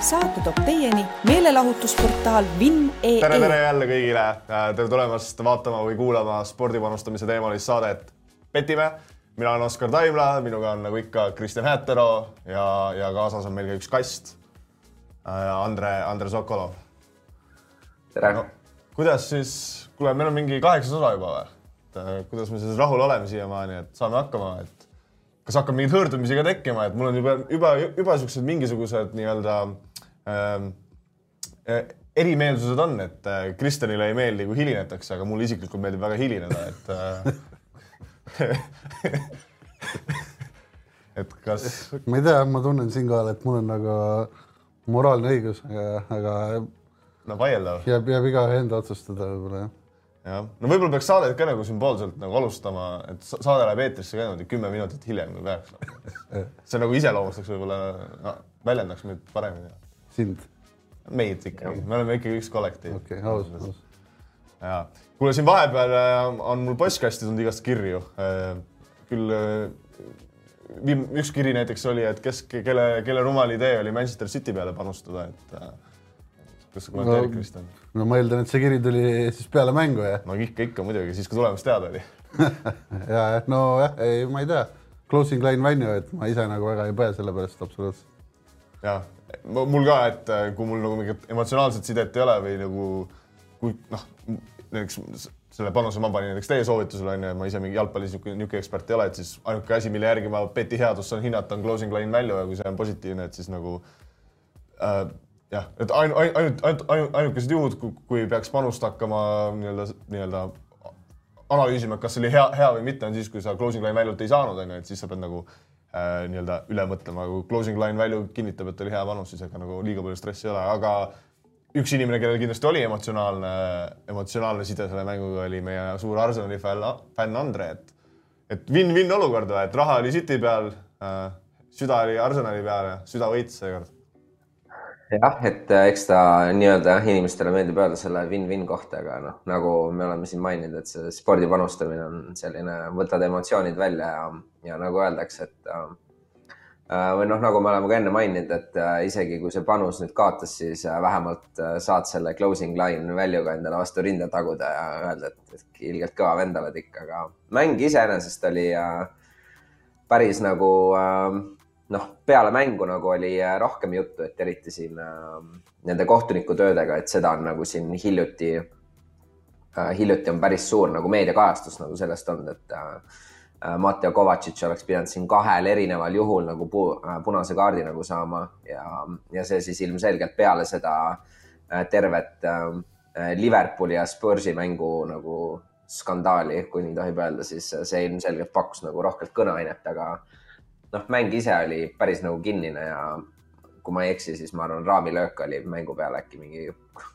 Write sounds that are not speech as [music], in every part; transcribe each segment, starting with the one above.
saate toob teieni meelelahutusportaal Vinn.ee. tere, tere jälle kõigile. tere tulemast vaatama või kuulama spordipanustamise teemalist saadet Petime. mina olen Oskar Taimla, minuga on nagu ikka Kristjan Häätero ja, ja kaasas on meil ka üks kast. Andre, Andre Sokolov. tere no,. kuidas siis, kuule, meil on mingi kaheksas osa juba või? kuidas me siis rahul oleme siiamaani, et saame hakkama, et kas hakkab mingeid hõõrdumisi ka tekkima, et mul on juba, juba, juba siuksed mingisugused nii-öelda ähm, äh, erimeelsused on, et äh, Kristjanile ei meeldi, kui hilinetakse, aga mulle isiklikult meeldib väga hilineda, et äh, [laughs] et kas. ma ei tea, ma tunnen siinkohal, et mul on nagu moraalne õigus, aga, aga. no vaieldav. jääb, jääb igaühe enda otsustada võib-olla jah jah, no võib-olla peaks saadet ka nagu sümboolselt nagu alustama, et saade läheb eetrisse ka niimoodi kümme minutit hiljem, kui peaks. [laughs] see nagu iseloomustaks võib-olla no,, väljendaks meid paremini. sind? meid ikkagi, me oleme ikkagi üks kollektiiv. okei okay,, aus, aus. ja, kuule siin vahepeal äh, on mul postkasti tulnud igast kirju. Äh, küll äh, üks kiri näiteks oli, et kes, kelle, kelle rumal idee oli Manchester City peale panustada, et kas sa kommenteerid no,, Kristjan? no ma eeldan, et see kiri tuli siis peale mängu, jah? no ikka, ikka muidugi, siis kui tulemus teada oli [laughs] ja, nojah, ei, ma ei tea, closing line venue, et ma ise nagu väga ei põe selle pärast absoluutselt. jah, mul ka, et äh, kui mul nagu mingit emotsionaalset sidet ei ole või nagu kui noh, näiteks selle panuse ma panin näiteks teie soovitusele onju, ma ise mingi jalgpallis niisugune ekspert ei ole, et siis ainuke asi, mille järgi ma Beti headust saan hinnata, on closing line value ja kui see on positiivne, et siis nagu äh, jah, et ainult, ainult, ainult, ainult, ainukesed juhud, kui peaks panust hakkama nii-öelda, nii-öelda analüüsima, kas see oli hea, hea või mitte, on siis, kui sa closing line value't ei saanud, onju, et siis sa pead nagu äh, nii-öelda üle mõtlema, kui closing line value kinnitab, et oli hea panus, siis ega nagu liiga palju stressi ei ole, aga üks inimene, kellel kindlasti oli emotsionaalne, emotsionaalne side selle mänguga, oli meie suur Arsenali fänn Andre, et et win-win olukord, et raha oli City peal äh,, süda oli Arsenali peal ja süda võitis seekord jah, et äh, eks ta nii-öelda inimestele meeldib öelda selle win-win kohta, aga noh, nagu me oleme siin maininud, et see spordi panustamine on selline, võtad emotsioonid välja ja, ja nagu öeldakse, et äh, äh, või noh, nagu me oleme ka enne maininud, et isegi kui see panus nüüd kaotas, siis vähemalt saad selle closing line väljuga endale vastu rinda taguda ja öelda, et ilgelt kõva vend oled ikka, aga mäng iseenesest oli päris nagu äh, noh, peale mängu nagu oli äh, rohkem juttu, et eriti siin äh, nende kohtunikutöödega, et seda on nagu siin hiljuti äh,, hiljuti on päris suur nagu meediakajastus nagu sellest olnud, et äh, äh Matteo Kovacic oleks pidanud siin kahel erineval juhul nagu pu äh, punase kaardi nagu saama ja, ja see siis ilmselgelt peale seda äh, tervet äh, Liverpooli ja Spursi mängu nagu skandaali, kui nii tohib öelda, siis see ilmselgelt pakkus nagu rohkelt kõneainet, aga noh, mäng ise oli päris nagu kinnine ja kui ma ei eksi, siis ma arvan, raamilöök oli mängu peal äkki mingi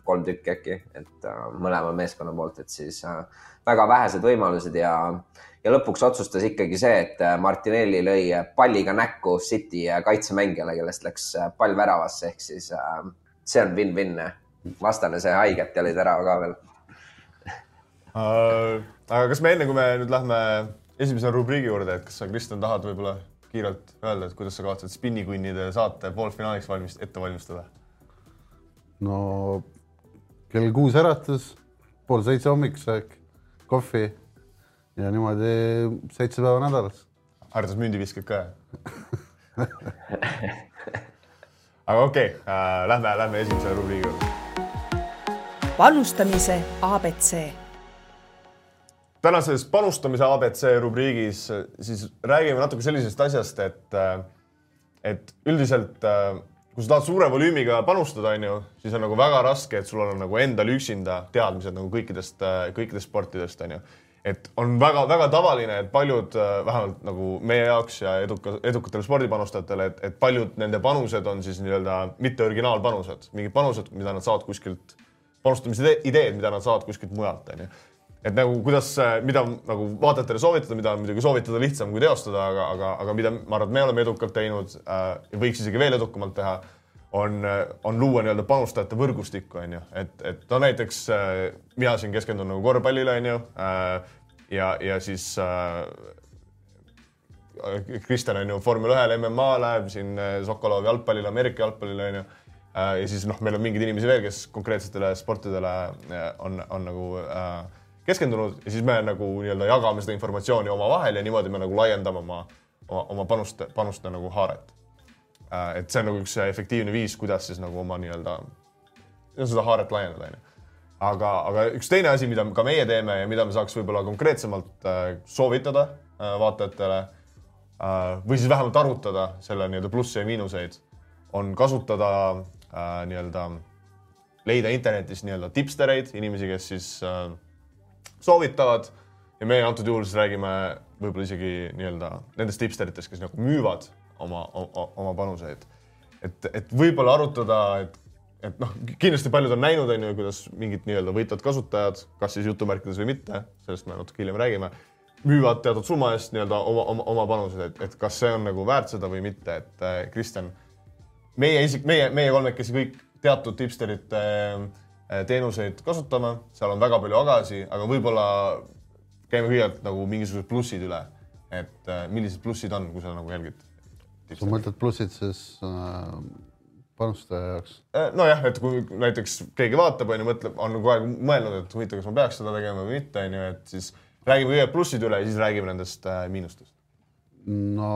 kolm tükki äkki, et uh, mõlema meeskonna poolt, et siis uh, väga vähesed võimalused ja, ja lõpuks otsustas ikkagi see, et äh, Martinelli lõi palliga näkku City kaitsemängijale, kellest läks pall väravasse, ehk siis uh, see on win-win. vastane sai haiget ja lõi tärava ka veel uh,. aga kas me enne, kui me nüüd lähme esimese rubriigi juurde, et kas sa, Kristjan, tahad võib-olla kiirelt öelda, et kuidas sa kavatsed spinnikunnide saate poolfinaaliks valmist-, ette valmistada? no kell kuus äratus, pool seitse hommikusöök, kohvi ja niimoodi seitse päeva nädalas. harjutusmündi viskad ka [laughs] aga okei okay, äh,, lähme, lähme esimese rubriigi juurde. panustamise abc tänases panustamise abc rubriigis siis räägime natuke sellisest asjast, et, et üldiselt kui sa tahad suure volüümiga panustada, on ju, siis on nagu väga raske, et sul on nagu endal üksinda teadmised nagu kõikidest, kõikidest sportidest, on ju. et on väga-väga tavaline, et paljud, vähemalt nagu meie jaoks ja eduka, edukatele spordipanustajatele, et, et paljud nende panused on siis nii-öelda mitte originaalpanused, mingid panused, mida nad saavad kuskilt, panustamise ideed, mida nad saavad kuskilt mujalt, on ju et nagu kuidas, mida nagu vaatajatele soovitada, mida on muidugi soovitada lihtsam kui teostada, aga, aga, aga mida ma arvan, et me oleme edukalt teinud äh, võiks isegi veel edukamalt teha, on, on luua nii-öelda panustajate võrgustikku, on ju, et, et no näiteks äh, mina siin keskendun nagu korvpallile, on ju äh,, ja, ja siis äh, Kristjan on ju vormel ühel, MMA läheb siin äh, Sokolov jalgpallile, Ameerika jalgpallile, on ju ja siis noh, meil on mingeid inimesi veel, kes konkreetsetele sportidele on, on nagu äh, keskendunud ja siis me nagu nii-öelda jagame seda informatsiooni omavahel ja niimoodi me nagu laiendame oma, oma, oma panuste, panuste nagu haaret. et see on nagu üks efektiivne viis, kuidas siis nagu oma nii-öelda seda haaret laiendada, onju aga, aga üks teine asi, mida ka meie teeme ja mida me saaks võib-olla konkreetsemalt äh, soovitada äh, vaatajatele äh, või siis vähemalt arutada selle nii-öelda plusse ja miinuseid, on kasutada nii-öelda, leida internetis nii-öelda tipstereid, inimesi, kes siis soovitavad ja meie antud juhul siis räägime võib-olla isegi nii-öelda nendest tipsteritest, kes nagu müüvad oma, oma, oma panuseid. et, et võib-olla arutada, et et noh, kindlasti paljud on näinud, on ju, kuidas mingid nii-öelda võitvad kasutajad, kas siis jutumärkides või mitte, sellest me natuke hiljem räägime, müüvad teatud summa eest nii-öelda oma, oma, oma panused, et, et kas see on nagu väärt seda või mitte, et äh, Kristjan, meie isik, meie, meie kolmekesi kõik teatud tipsterite äh, teenuseid kasutame, seal on väga palju agasid, aga võib-olla käime kõigepealt nagu mingisugused plussid üle. et äh, millised plussid on, kui sa nagu jälgid? sa mõtled plussid siis äh panustaja jaoks? Äh, nojah, et kui näiteks keegi vaatab, onju, mõtleb, on kogu aeg mõelnud, et huvitav, kas ma peaks seda tegema või mitte, onju, et siis räägime kõigepealt plussid üle ja siis räägime nendest äh, miinustest. no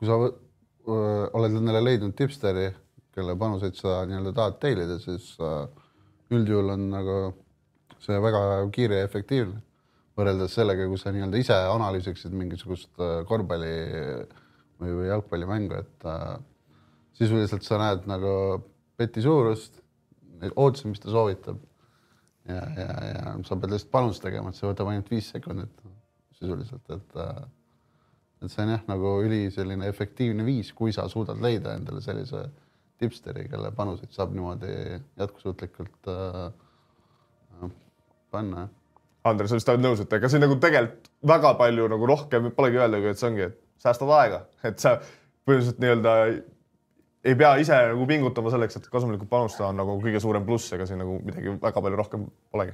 kui sa oled endale leidnud tipsteri, kelle panuseid sa nii-öelda tahad tellida, siis äh, üldjuhul on nagu see väga kiire ja efektiivne võrreldes sellega, kui sa nii-öelda ise analüüsiksid mingisugust korvpalli või, või jalgpallimängu, et sisuliselt sa näed nagu peti suurust, ootusi, mis ta soovitab. ja, ja, ja sa pead lihtsalt panust tegema, et see võtab ainult viis sekundit sisuliselt, et äh, et see on jah, nagu üli selline efektiivne viis, kui sa suudad leida endale sellise tipsteri, kelle panuseid saab niimoodi jätkusuutlikult äh, panna. Andres, sa vist oled nõus, et ega see nagu tegelikult väga palju nagu rohkem polegi öelda, kui et see ongi, et säästad aega, et sa põhimõtteliselt nii-öelda ei pea ise nagu pingutama selleks, et kasumlikult panustada, on nagu kõige suurem pluss, ega siin nagu midagi väga palju rohkem polegi.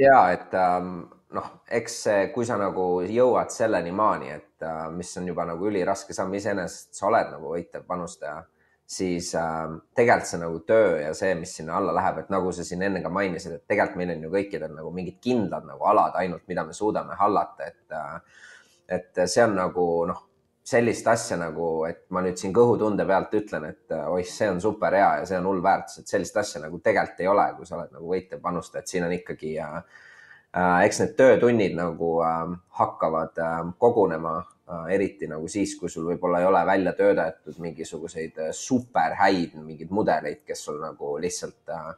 ja et ähm, noh, eks kui sa nagu jõuad selleni maani, et äh, mis on juba nagu üliraske samm iseenesest, sa oled nagu võitev panustaja, siis äh, tegelikult see nagu töö ja see, mis sinna alla läheb, et nagu sa siin enne ka mainisid, et tegelikult meil on ju kõikidel nagu mingid kindlad nagu alad ainult, mida me suudame hallata, et äh, et see on nagu noh sellist asja nagu, et ma nüüd siin kõhutunde pealt ütlen, et äh, oih, see on super hea ja see on hull väärtus, et sellist asja nagu tegelikult ei ole, kui sa oled nagu võitlev panustaja, et siin on ikkagi äh, äh, eks need töötunnid nagu äh, hakkavad äh, kogunema eriti nagu siis, kui sul võib-olla ei ole välja töötatud mingisuguseid äh, super häid mingeid mudeleid, kes sul nagu lihtsalt äh,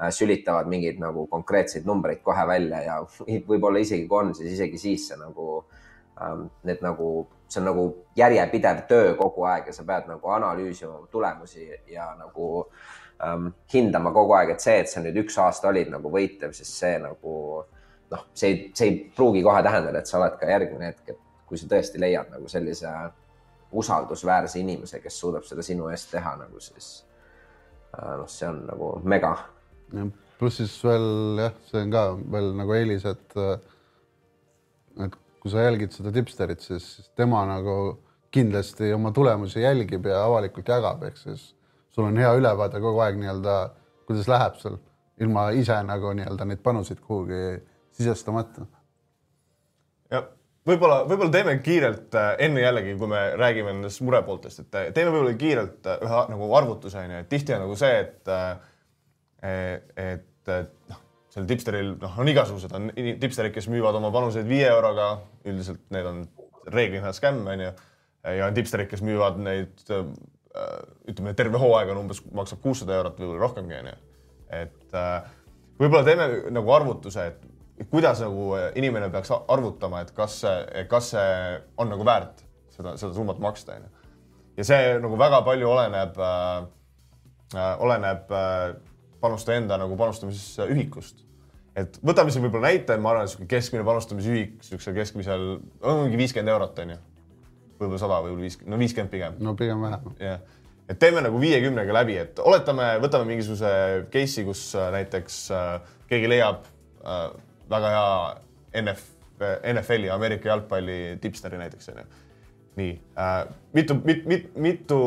äh sülitavad mingeid nagu konkreetseid numbreid kohe välja ja [laughs] võib-olla isegi kui on, siis isegi siis see nagu ähm, need nagu see on nagu järjepidev töö kogu aeg ja sa pead nagu analüüsima tulemusi ja nagu ähm, hindama kogu aeg, et see, et sa nüüd üks aasta olid nagu võitev, siis see nagu noh, see ei, see ei pruugi kohe tähendada, et sa oled ka järgmine hetk, et kui sa tõesti leiad nagu sellise usaldusväärse inimese, kes suudab seda sinu eest teha nagu siis äh, noh, see on nagu mega. pluss siis veel jah, see on ka veel nagu eelis, et et kui sa jälgid seda tipsterit, siis tema nagu kindlasti oma tulemusi jälgib ja avalikult jagab, ehk siis sul on hea ülevaade kogu aeg nii-öelda, kuidas läheb sul, ilma ise nagu nii-öelda neid panuseid kuhugi sisestamata. ja võib-olla, võib-olla teeme kiirelt äh, enne jällegi, kui me räägime nendest murepooltest, et äh, teeme võib-olla kiirelt äh, ühe nagu arvutuse onju, et tihti on nagu see, et et, et noh seal tipsteril, noh, on igasugused, on tipsterid, kes müüvad oma panuseid viie euroga, üldiselt need on reeglina skämm, onju. ja on tipsterid, kes müüvad neid, ütleme, terve hooaeg on umbes, maksab kuussada eurot, võib-olla rohkemgi, onju. et võib-olla teeme nagu arvutuse, et kuidas nagu inimene peaks arvutama, et kas see, kas see on nagu väärt seda, seda summat maksta, onju. ja see nagu väga palju oleneb äh,, äh oleneb äh, panustaja enda nagu panustamisühikust et võtame siin võib-olla näite, ma arvan, et keskmine panustamisühik niisugusel keskmisel on mingi viiskümmend eurot onju. võib-olla sada, võib-olla viiskümmend, no viiskümmend pigem. no pigem vähem. jah, et teeme nagu viiekümnega läbi, et oletame, võtame mingisuguse case'i, kus äh, näiteks äh, keegi leiab äh, väga hea NF, NFL-i, Ameerika jalgpalli tipsteri näiteks onju. nii äh,, mitu mit,, mit, mitu,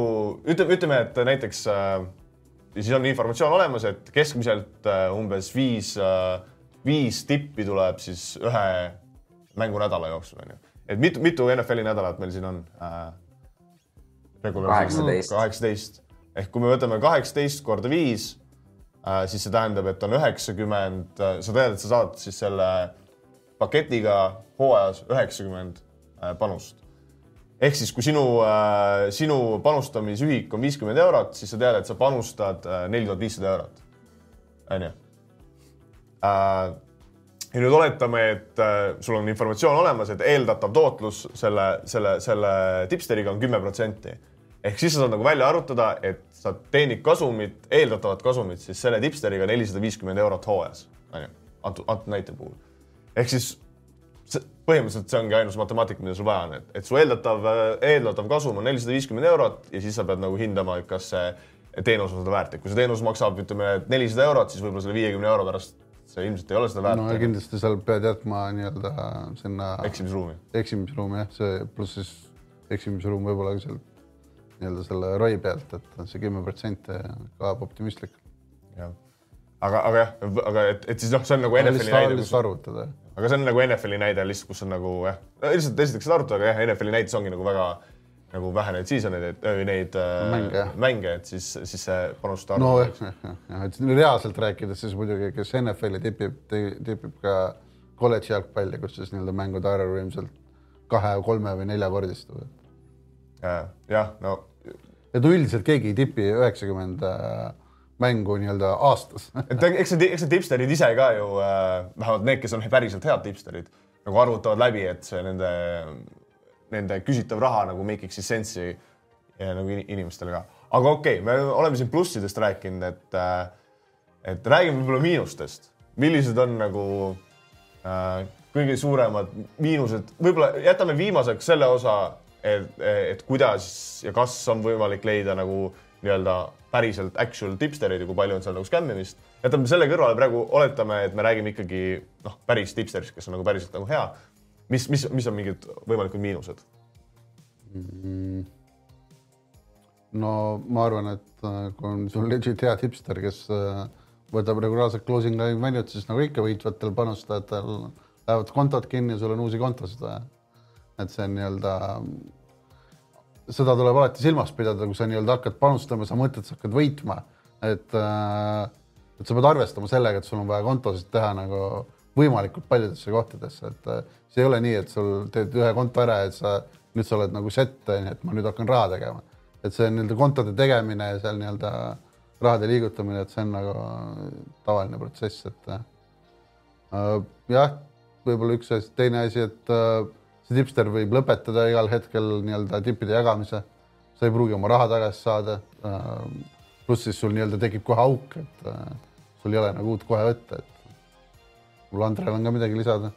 ütleme, ütleme, et näiteks äh, siis on informatsioon olemas, et keskmiselt äh, umbes viis, viis tippi tuleb siis ühe mängunädala jooksul onju. et mitu, mitu NFL-i nädalat meil siin on? kaheksateist. kaheksateist ehk kui me võtame kaheksateist korda viis, siis see tähendab, et on üheksakümmend, sa tead, et sa saad siis selle paketiga hooajas üheksakümmend panust ehk siis, kui sinu äh,, sinu panustamisühik on viiskümmend eurot, siis sa tead, et sa panustad neli tuhat viissada eurot. onju. Äh, ja nüüd oletame, et äh, sul on informatsioon olemas, et eeldatav tootlus selle, selle, selle tipsteriga on kümme protsenti. ehk siis sa saad nagu välja arvutada, et sa teenid kasumit, eeldatavat kasumit siis selle tipsteriga nelisada viiskümmend eurot hooajas, onju, antud, antud näite puhul. ehk siis põhimõtteliselt see ongi ainus matemaatika, mida sul vaja on, et, et su eeldatav, eeldatav kasum on nelisada viiskümmend eurot ja siis sa pead nagu hindama, et kas see teenus on seda väärt, et kui see teenus maksab, ütleme, nelisada eurot, siis võib-olla selle viiekümne euro pärast see ilmselt ei ole seda väärt. no ja kindlasti seal pead jätma nii-öelda sinna eksimisruumi. eksimisruumi jah, see pluss siis eksimisruum võib-olla seal nii-öelda selle ROI pealt, et see kümme protsenti kõlab optimistlik. jah, aga, aga jah, aga et, et siis noh, see on nagu NFL-i näide. lihtsalt arvutada aga see on nagu NFL-i näide lihtsalt, kus on nagu jah, lihtsalt esiteks seda arutada, aga jah, NFL-i näites ongi nagu väga nagu vähe neid seasoneid, et neid mänge, mänge, et siis, siis see panuste arv. no jah, jah, jah, et reaalselt rääkides siis muidugi, kes NFL-i tipib, tipib ka kolledži jalgpalli, kus siis nii-öelda mängude arv ilmselt kahe, kolme või neljakordistub. jah, jah, no. Et üldiselt keegi ei tipi üheksakümmend 90 äh, mängu nii-öelda aastas [laughs] et eks need, eks need tipsterid ise ka ju äh,, vähemalt need, kes on päriselt head tipsterid, nagu arvutavad läbi, et see nende, nende küsitav raha nagu make iks siis sense'i ja nagu inimestele ka. aga okei okay,, me oleme siin plussidest rääkinud, et äh,, et räägime võib-olla miinustest. millised on nagu äh, kõige suuremad miinused, võib-olla jätame viimaseks selle osa, et, et kuidas ja kas on võimalik leida nagu nii-öelda päriselt actual tipsterid ja kui palju on seal nagu skämmimist. jätame selle kõrvale praegu, oletame, et me räägime ikkagi noh, päris tipsterist, kes on nagu päriselt nagu hea. mis, mis, mis on mingid võimalikud miinused mm.? no ma arvan, et äh, kui on sul legit hea tipster, kes äh, võtab regulaarselt closing line value't, siis nagu ikka võitvatel panustajatel lähevad kontod kinni ja sul on uusi kontosid vaja. Et see on nii-öelda seda tuleb alati silmas pidada, kui sa nii-öelda hakkad panustama, sa mõtled, sa hakkad võitma, et äh, et sa pead arvestama sellega, et sul on vaja kontosid teha nagu võimalikult paljudesse kohtadesse, et äh, see ei ole nii, et sul teed ühe konto ära, et sa nüüd sa oled nagu set, onju, et ma nüüd hakkan raha tegema. et see nii-öelda kontode tegemine ja seal nii-öelda rahade liigutamine, et see on nagu tavaline protsess, et äh, jah, võib-olla üks asi, teine asi, et äh, see tipster võib lõpetada igal hetkel nii-öelda tippide jagamise. sa ei pruugi oma raha tagasi saada. Äh, pluss siis sul nii-öelda tekib kohe auk, et äh, sul ei ole nagu uut kohe võtta, et mul Andrel on ka midagi lisada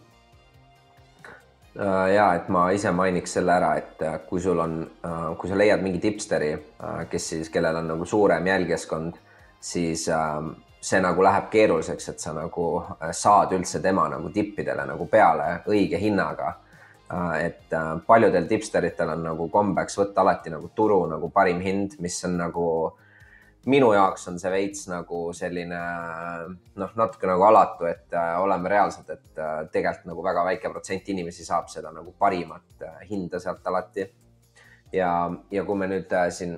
äh, ja et ma ise mainiks selle ära, et kui sul on, kui sa leiad mingi tipsteri, kes siis, kellel on nagu suurem jälgijaskond, siis see nagu läheb keeruliseks, et sa nagu saad üldse tema nagu tippidele nagu peale õige hinnaga et äh, paljudel tipsteritel on nagu kombeks võtta alati nagu turu nagu parim hind, mis on nagu minu jaoks on see veits nagu selline noh, natuke nagu alatu, et äh, oleme reaalsed, et äh, tegelikult nagu väga väike protsent inimesi saab seda nagu parimat äh, hinda sealt alati. ja, ja kui me nüüd äh, siin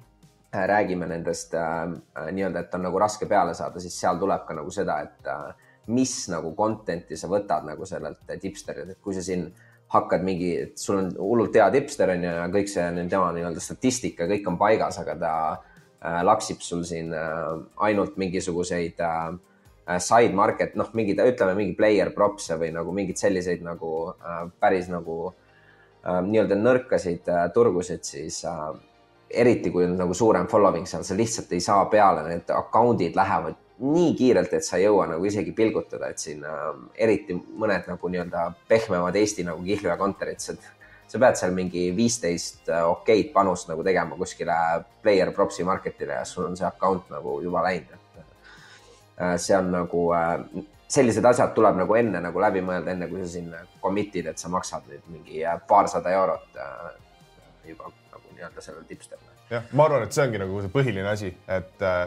[clears throat] räägime nendest äh, nii-öelda, et on nagu raske peale saada, siis seal tuleb ka nagu seda, et äh, mis nagu content'i sa võtad nagu sellelt tipsterilt, et kui sa siin äh, hakkad mingi, sul on hullult hea tipster on ju ja kõik see tema nii-öelda statistika, kõik on paigas, aga ta äh, laksib sul siin äh, ainult mingisuguseid äh, side market, noh, mingid, ütleme mingi player props'e või nagu mingeid selliseid nagu äh, päris nagu äh, nii-öelda nõrkasid äh, turgusid, siis äh, eriti kui on nagu suurem following seal, sa lihtsalt ei saa peale, need account'id lähevad nii kiirelt, et sa ei jõua nagu isegi pilgutada, et siin äh, eriti mõned nagu nii-öelda pehmemad Eesti nagu Kihlu ja Konterit, sa, pead seal mingi viisteist äh, okeid panust nagu tegema kuskile player props'i market'ile ja sul on see account nagu juba läinud, et äh, see on nagu äh, sellised asjad tuleb nagu enne nagu läbi mõelda, enne kui sa siin commit'id, et sa maksad nüüd mingi äh, paarsada eurot äh, juba nagu nii-öelda sellele tipsterile jah, ma arvan, et see ongi nagu see põhiline asi, et äh,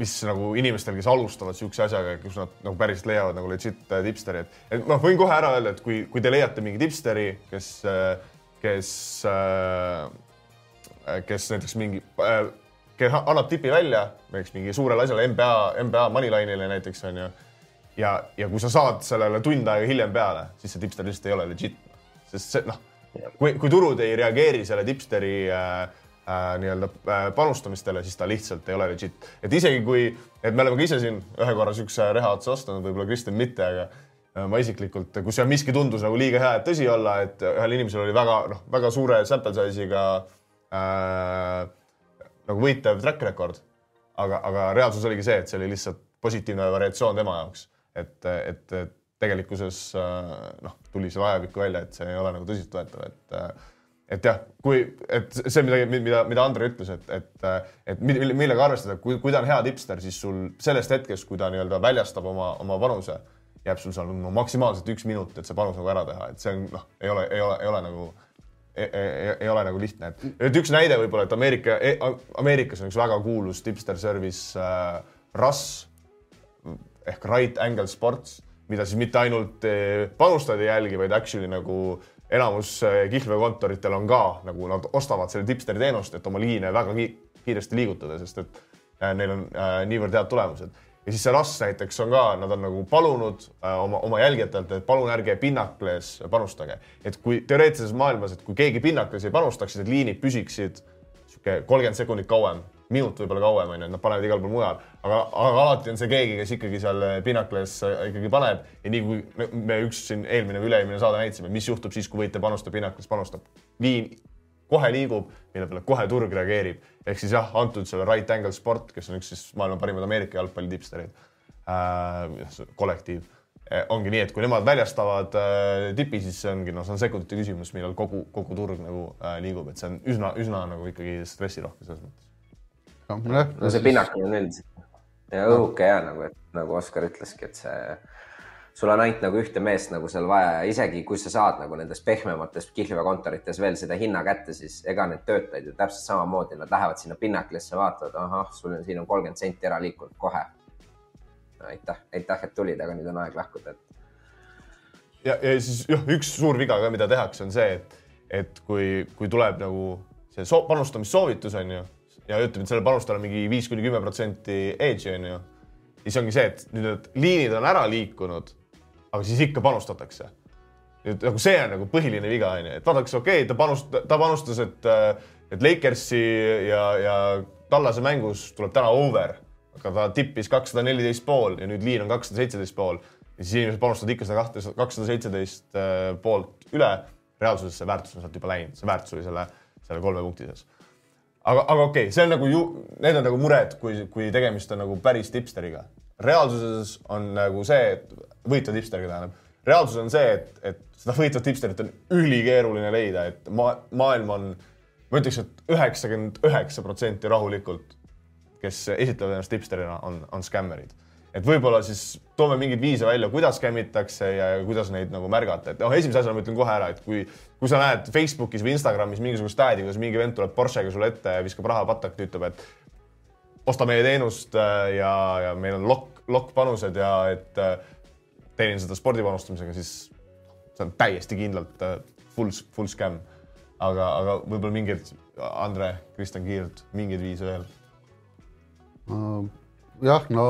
mis nagu inimestel, kes alustavad siukse asjaga, kus nad nagu päriselt leiavad nagu legit äh, tipsteri, et, et noh, võin kohe ära öelda, et kui, kui te leiate mingi tipsteri, kes, kes, kes näiteks mingi, kes annab tipi välja näiteks mingi suurele asjale NBA, NBA Moneyline'ile näiteks onju ja, ja kui sa saad sellele tund aega hiljem peale, siis see tipster lihtsalt ei ole legit. sest see noh, kui, kui turud ei reageeri selle tipsteri äh, äh, nii-öelda äh, panustamistele, siis ta lihtsalt ei ole legit. et isegi kui, et me oleme ka ise siin ühe korra siukse reha otsa astunud, võib-olla Kristjan mitte, aga äh, ma isiklikult, kus seal miski tundus nagu liiga hea, et tõsi olla, et ühel inimesel oli väga noh, väga suure sample size'iga äh, nagu võitev track record. aga, aga reaalsus oligi see, et see oli lihtsalt positiivne variatsioon tema jaoks, et, et, et tegelikkuses äh, noh, tuli seal ajapikku välja, et see ei ole nagu tõsiseltvõetav, et äh, et jah, kui, et see, mida, mida, mida Andre ütles, et, et, et mille- millega arvestada, kui, kui ta on hea tipster, siis sul sellest hetkest, kui ta nii-öelda väljastab oma, oma panuse, jääb sul seal no, maksimaalselt üks minut, et see panus nagu ära teha, et see on noh, ei ole, ei ole, ei ole nagu ei, ei, ei ole nagu lihtne, et, et üks näide võib-olla, et Ameerika, Ameerikas on üks väga kuulus tipster service äh, RAS ehk Right Angle Sports, mida siis mitte ainult eh, panustajad ei jälgi, vaid actually nagu enamus eh, kihlveokontoritel on ka nagu nad ostavad selle tipsteri teenust, et oma liine väga ki kiiresti liigutada, sest et äh, neil on äh, niivõrd head tulemused. ja siis see RAS näiteks on ka, nad on nagu palunud äh, oma, oma jälgijatelt, et palun ärge pinnakles panustage. et kui teoreetilises maailmas, et kui keegi pinnakles ei panustaks, siis need liinid püsiksid sihuke kolmkümmend sekundit kauem, minut võib-olla kauem onju, et nad panevad igal pool mujal, aga, aga alati on see keegi, kes ikkagi seal pinnakles ikkagi paneb ja nii kui me üks siin eelmine või üle-eelmine saade näitasime, mis juhtub siis, kui võitja panustab, pinnakles panustab, liin kohe liigub, mille peale kohe turg reageerib. ehk siis jah, antud selle Right Angle Sport, kes on üks siis maailma parimad Ameerika jalgpalli tipsterid äh,, kollektiiv eh, ongi nii, et kui nemad väljastavad äh, tipi, siis see ongi, noh, see on sekundite küsimus, millal kogu, kogu turg nagu äh, liigub, et see on üsna, üsna nagu ikkagi stressirohke selles mõttes. No see pinnakil on üldiselt ja õhuke ja nagu, et nagu Oskar ütleski, et see, sul on ainult nagu ühte meest nagu seal vaja ja isegi kui sa saad nagu nendes pehmemates kihlveokontorites veel seda hinna kätte, siis ega need töötajad ju täpselt samamoodi, nad lähevad sinna pinnakilisse, vaatavad, ahah, sul on siin on kolmkümmend senti ära liikunud kohe no,. aitäh, aitäh, et tulid, aga nüüd on aeg lahkuda, et ja, ja siis jah, üks suur viga ka, mida tehakse, on see, et, et kui, kui tuleb nagu see so panustamissoovitus on ju ja ütleme, et sellel panustajal on mingi viis kuni kümme protsenti edge'i on ju, siis ongi see, et nüüd need liinid on ära liikunud, aga siis ikka panustatakse. nüüd nagu see on nagu põhiline viga on ju, et vaadatakse, okei okay,, ta panust-, ta panustas, et, et Lakersi ja, ja Tallase mängus tuleb täna over, aga ta tippis kakssada neliteist pool ja nüüd liin on kakssada seitseteist pool ja siis inimesed panustavad ikka seda kahte, kakssada seitseteist äh, poolt üle. reaalsuses see väärtus on sealt juba läinud, see väärtus oli selle, selle kolme punkti sees. aga, aga okei okay,, see on nagu ju, need on nagu mured, kui, kui tegemist on nagu päris tipsteriga. reaalsuses on nagu see, et võitva tipsteriga tähendab, reaalsus on see, et, et seda võitvat tipsterit on ülikeeruline leida, et ma, maailm on, ma ütleks et, et üheksakümmend üheksa protsenti rahulikult, kes esitlevad ennast tipsterina, on, on skämmerid et võib-olla siis toome mingeid viise välja, kuidas skämmitakse ja kuidas neid nagu märgata, et noh, esimese asjana ma ütlen kohe ära, et kui, kui sa näed Facebookis või Instagramis mingisugust ad'i, kuidas mingi vend tuleb Porschega sulle ette viskab raha patakti, ütleb, et osta meie teenust äh, ja, ja meil on lokk, lokkpanused ja et äh, teenin seda spordipanustamisega, siis see on täiesti kindlalt äh, full, full scam. aga, aga võib-olla mingeid, Andre, Kristjan Kiirt, mingeid viise veel jah, no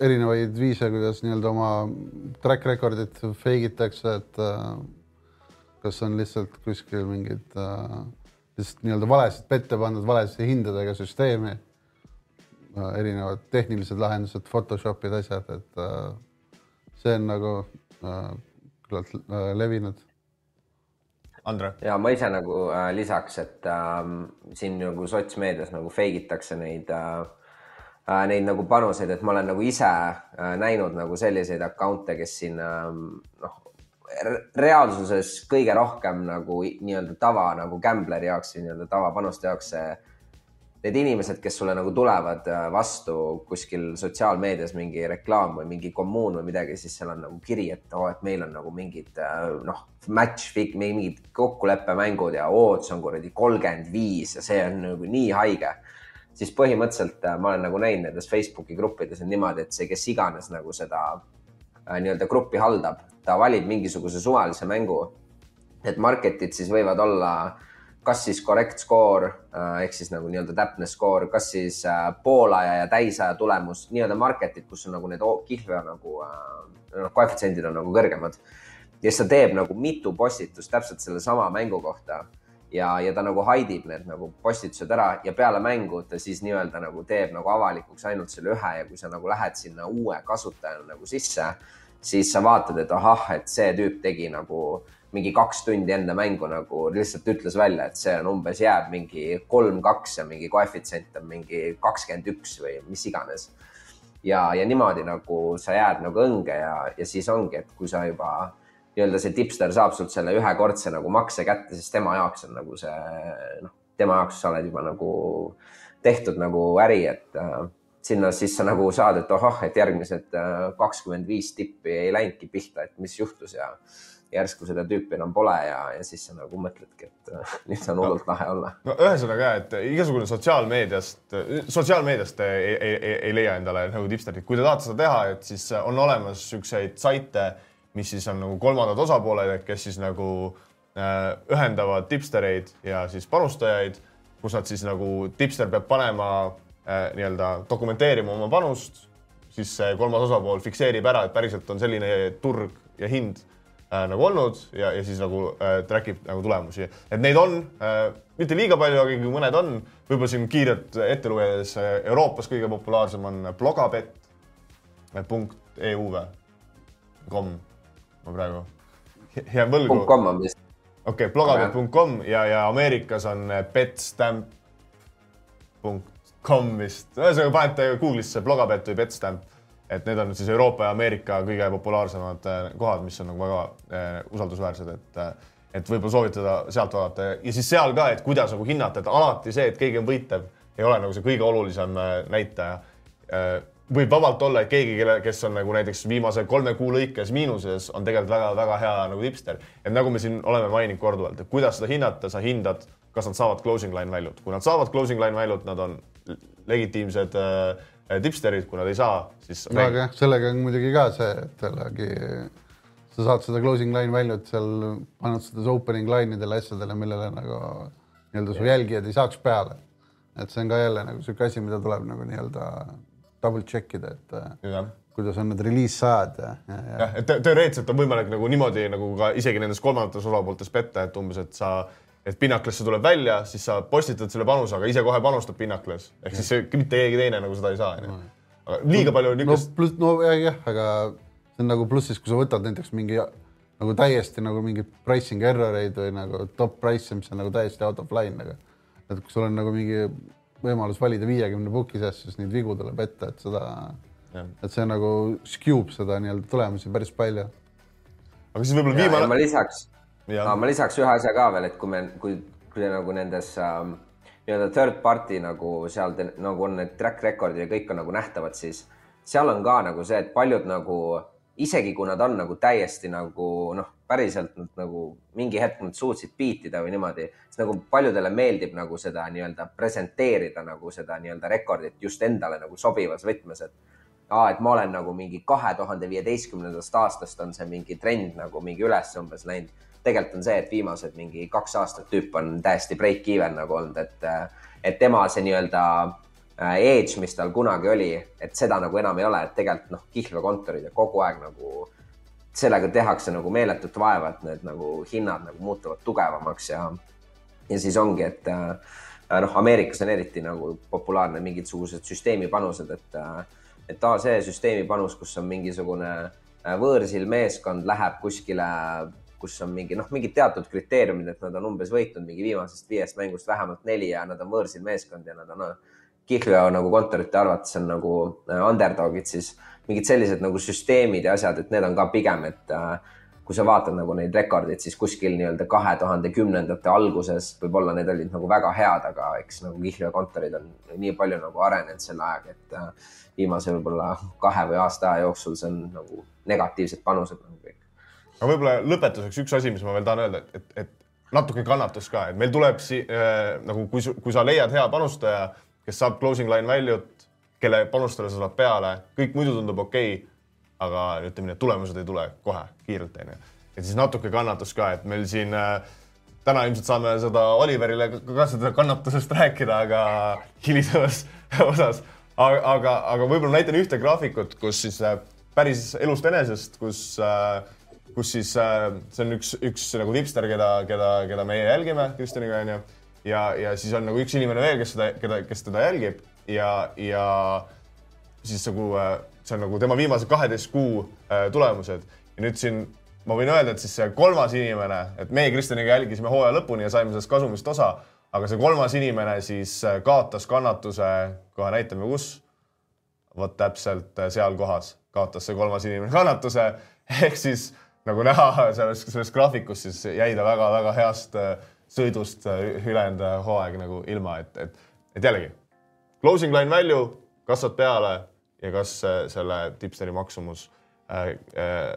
erinevaid viise, kuidas nii-öelda oma track record'it fake itakse, et äh, kas on lihtsalt kuskil mingid äh, lihtsalt nii-öelda valesid pette pandud valeside hindadega süsteemi äh,. erinevad tehnilised lahendused, Photoshopid, asjad, et äh, see on nagu äh, küllalt äh, levinud Andre? ja ma ise nagu äh, lisaks, et äh, siin nagu sotsmeedias nagu fake itakse neid äh, äh, neid nagu panuseid, et ma olen nagu ise äh, näinud nagu selliseid account'e, kes siin äh, noh, reaalsuses kõige rohkem nagu nii-öelda tava nagu gambleri jaoks, nii-öelda tavapanuste jaoks need inimesed, kes sulle nagu tulevad äh, vastu kuskil sotsiaalmeedias mingi reklaam või mingi kommuun või midagi, siis seal on nagu kiri, et oo oh,, et meil on nagu mingid äh, noh, match, mingid kokkuleppemängud ja oo, see on kuradi kolmkümmend viis ja see on nagu nii haige. Siis põhimõtteliselt äh, ma olen nagu näinud nendes Facebooki gruppides on niimoodi, et see, kes iganes nagu seda äh, nii-öelda gruppi haldab, ta valib mingisuguse suvalise mängu. Need market'id siis võivad olla kas siis correct score äh, ehk siis nagu nii-öelda täpne skoor, kas siis äh, poolaja ja täisaja tulemus, nii-öelda market'id, kus on nagu need kihlve nagu äh, noh, koefitsiendid on nagu kõrgemad. ja siis ta teeb nagu mitu postitust täpselt sellesama mängu kohta ja, ja ta nagu haidib need nagu postitused ära ja peale mängu ta siis nii-öelda nagu teeb nagu avalikuks ainult selle ühe ja kui sa nagu lähed sinna uue kasutajana nagu sisse, siis sa vaatad, et ahah, et see tüüp tegi nagu mingi kaks tundi enne mängu nagu lihtsalt ütles välja, et see on umbes jääb mingi kolm-kaks ja mingi koefitsient on mingi kakskümmend üks või mis iganes. ja, ja niimoodi nagu sa jääd nagu õnge ja, ja siis ongi, et kui sa juba nii-öelda see tipster saab sult selle ühekordse nagu makse kätte, siis tema jaoks on nagu see noh, tema jaoks sa oled juba nagu tehtud nagu äri, et äh, sinna siis sa nagu saad, et ohoh, et järgmised äh, kakskümmend viis tippi ei läinudki pihta, et mis juhtus ja järsku seda tüüpi enam pole ja, ja siis sa nagu mõtledki, et äh, [laughs] nüüd on hullult no, lahe olla. no ühesõnaga, et igasugune sotsiaalmeediast, sotsiaalmeediast ei, ei, ei, ei leia endale nagu tipsterit, kui te tahate seda teha, et siis on olemas siukseid saite, mis siis on nagu kolmandad osapooled, kes siis nagu äh, ühendavad tipstereid ja siis panustajaid, kus nad siis nagu, tipster peab panema äh, nii-öelda dokumenteerima oma panust, siis see kolmas osapool fikseerib ära, et päriselt on selline turg ja hind äh, nagu olnud ja, ja siis nagu äh, track ib nagu tulemusi, et neid on äh, mitte liiga palju, aga ikkagi mõned on. võib-olla siin kiirelt ette lugedes äh, Euroopas kõige populaarsem on blogabet punkt EU või kom, ma praegu jään võlgu. .com on vist. okei okay,, blogabet.com ja, ja Ameerikas on betstamp punkt com vist, ühesõnaga panete Google'isse blogabet või betstamp et need on siis Euroopa ja Ameerika kõige populaarsemad äh, kohad, mis on nagu väga äh, usaldusväärsed, et äh, et võib-olla soovitada sealt vaadata ja siis seal ka, et kuidas nagu hinnata, et alati see, et keegi on võitev, ei ole nagu see kõige olulisem näitaja. Võib vabalt olla, et keegi, kelle, kes on nagu näiteks viimase kolme kuu lõikes miinuses, on tegelikult väga-väga hea nagu tipster. et nagu me siin oleme maininud korduvalt, et kuidas seda hinnata, sa hindad, kas nad saavad closing line value't, kui nad saavad closing line value't, nad on legitiimsed äh, tipsterid, kui nad ei saa, siis. no aga jah, sellega on muidugi ka see, et jällegi sa saad seda closing line value't seal panustades opening line idele asjadele, millele nagu nii-öelda su jälgijad ei saaks peale. et see on ka jälle nagu sihuke asi, mida tuleb nagu nii-öelda double check ida, et äh, ja. kuidas on need release sajad ja, ja, ja. jah, et teoreetiliselt on võimalik nagu niimoodi nagu ka isegi nendes kolmandates osapooltes petta, et umbes, et sa et Pinnaklasse tuleb välja, siis sa postitad selle panuse, aga ise kohe panustab Pinnaklas. ehk siis see, mitte keegi teine nagu seda ei saa, onju. aga liiga palju niisugust no,. pluss, no jah, aga see on nagu plussis, kui sa võtad näiteks mingi nagu täiesti nagu mingeid pricing error eid või nagu top price, mis on nagu täiesti out of line, aga et kui sul on nagu mingi võimalus valida viiekümne book'i seast, siis neid vigu tuleb ette, et seda, et see nagu skewb seda nii-öelda tulemusi päris palju. aga siis võib-olla viimane. ma lisaks aga ma lisaks ühe asja ka veel, et kui me, kui, kui nagu nendes ähm, nii-öelda third party nagu seal te, nagu on need track record'id ja kõik on nagu nähtavad, siis seal on ka nagu see, et paljud nagu isegi kui nad on nagu täiesti nagu noh, päriselt nad nagu mingi hetk nad suutsid beatida või niimoodi, siis nagu paljudele meeldib nagu seda nii-öelda presenteerida nagu seda nii-öelda rekordit just endale nagu sobivas võtmes, et aa, et ma olen nagu mingi kahe tuhande viieteistkümnendast aastast on see mingi trend nagu mingi üles umbes läinud. Tegelikult on see, et viimased mingi kaks aastat tüüp on täiesti break even nagu olnud, et, et tema see nii-öelda edge, mis tal kunagi oli, et seda nagu enam ei ole, et tegelikult noh, kihlvekontorid ja kogu aeg nagu sellega tehakse nagu meeletut vaeva, et need nagu hinnad nagu muutuvad tugevamaks ja, ja siis ongi, et äh, noh, Ameerikas on eriti nagu populaarne mingisugused süsteemipanused, et, äh, et aa, see süsteemipanus, kus on mingisugune võõrsil meeskond läheb kuskile kus on mingi noh, mingid teatud kriteeriumid, et nad on umbes võitnud mingi viimasest viiest mängust vähemalt neli ja nad on võõrsil meeskond ja nad on no, Kihlveo nagu kontorite arvates on nagu äh, underdog'id, siis mingid sellised nagu süsteemid ja asjad, et need on ka pigem, et äh, kui sa vaatad nagu neid rekordeid, siis kuskil nii-öelda kahe tuhande kümnendate alguses võib-olla need olid nagu väga head, aga eks nagu Kihlvee kontorid on nii palju nagu arenenud selle ajaga, et äh, viimase võib-olla kahe või aasta aja jooksul see on nagu negatiivsed panused nagu kõik. aga võib-olla lõpetuseks üks asi, mis ma veel tahan öelda, et, et natuke kannatus ka, et meil tuleb si- äh, nagu, kui, kui sa leiad hea panustaja, kes saab closing line value't, kelle panustajale sa saad peale, kõik muidu tundub okei okay, aga ütleme nii, et tulemused ei tule kohe kiirelt, onju. et siis natuke kannatus ka, et meil siin äh, täna ilmselt saame seda Oliverile ka seda kannatusest rääkida, aga hilisemas [laughs] osas. aga, aga, aga võib-olla näitan ühte graafikut, kus siis äh, päris elust enesest, kus äh, kus siis äh, see on üks, üks nagu tipster, keda, keda, keda meie jälgime Kristjaniga onju. Ja, ja siis on nagu üks inimene veel, kes seda, keda, kes teda jälgib ja, ja siis nagu äh, see on nagu tema viimase kaheteist kuu äh, tulemused ja nüüd siin ma võin öelda, et siis see kolmas inimene, et meie Kristjaniga jälgisime hooaja lõpuni ja saime sellest kasumist osa, aga see kolmas inimene siis äh, kaotas kannatuse, kohe näitame, kus. vot täpselt äh, seal kohas kaotas see kolmas inimene kannatuse [laughs] ehk siis nagu näha sellest, sellest graafikust, siis jäi ta väga-väga heast sõidust ülejäänud hooaeg nagu ilma, et, et, et jällegi closing line value kasvab peale ja kas selle tipsteri maksumus äh, äh,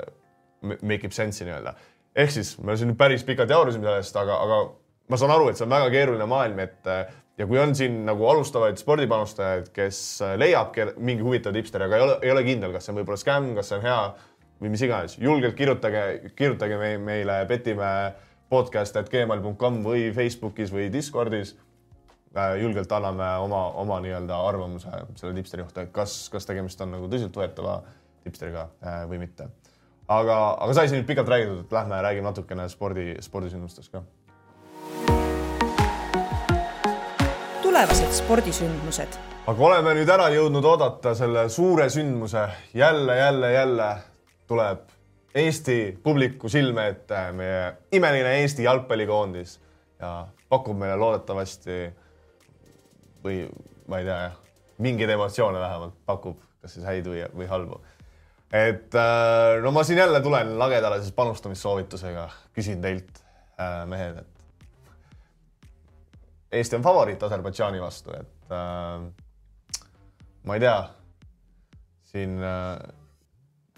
make ib sense'i nii-öelda. ehk siis me siin päris pikalt jaurasime sellest, aga, aga ma saan aru, et see on väga keeruline maailm, et ja kui on siin nagu alustavaid spordipanustajaid, kes leiab mingi huvitav tipsteri, aga ei ole, ei ole kindel, kas see on võib-olla skämm, kas see on hea või mis iganes, julgelt kirjutage, kirjutage meile Petimäe podcast at gmail.com või Facebookis või Discordis Äh, julgelt anname oma, oma nii-öelda arvamuse selle tipsteri kohta, et kas, kas tegemist on nagu tõsiseltvõetava tipsteriga äh, või mitte. aga, aga sai siin nüüd pikalt räägitud, et lähme räägime natukene spordi, spordisündmustest ka. tulevased spordisündmused. aga oleme nüüd ära jõudnud oodata selle suure sündmuse, jälle, jälle, jälle tuleb Eesti publiku silme ette meie imeline Eesti jalgpallikoondis ja pakub meile loodetavasti või ma ei tea, mingeid emotsioone vähemalt pakub, kas siis häid või, või halbu. et äh, no ma siin jälle tulen lagedale siis panustamissoovitusega, küsin teilt äh, mehed, et Eesti on favoriit Aserbaidžaani vastu, et äh, ma ei tea, siin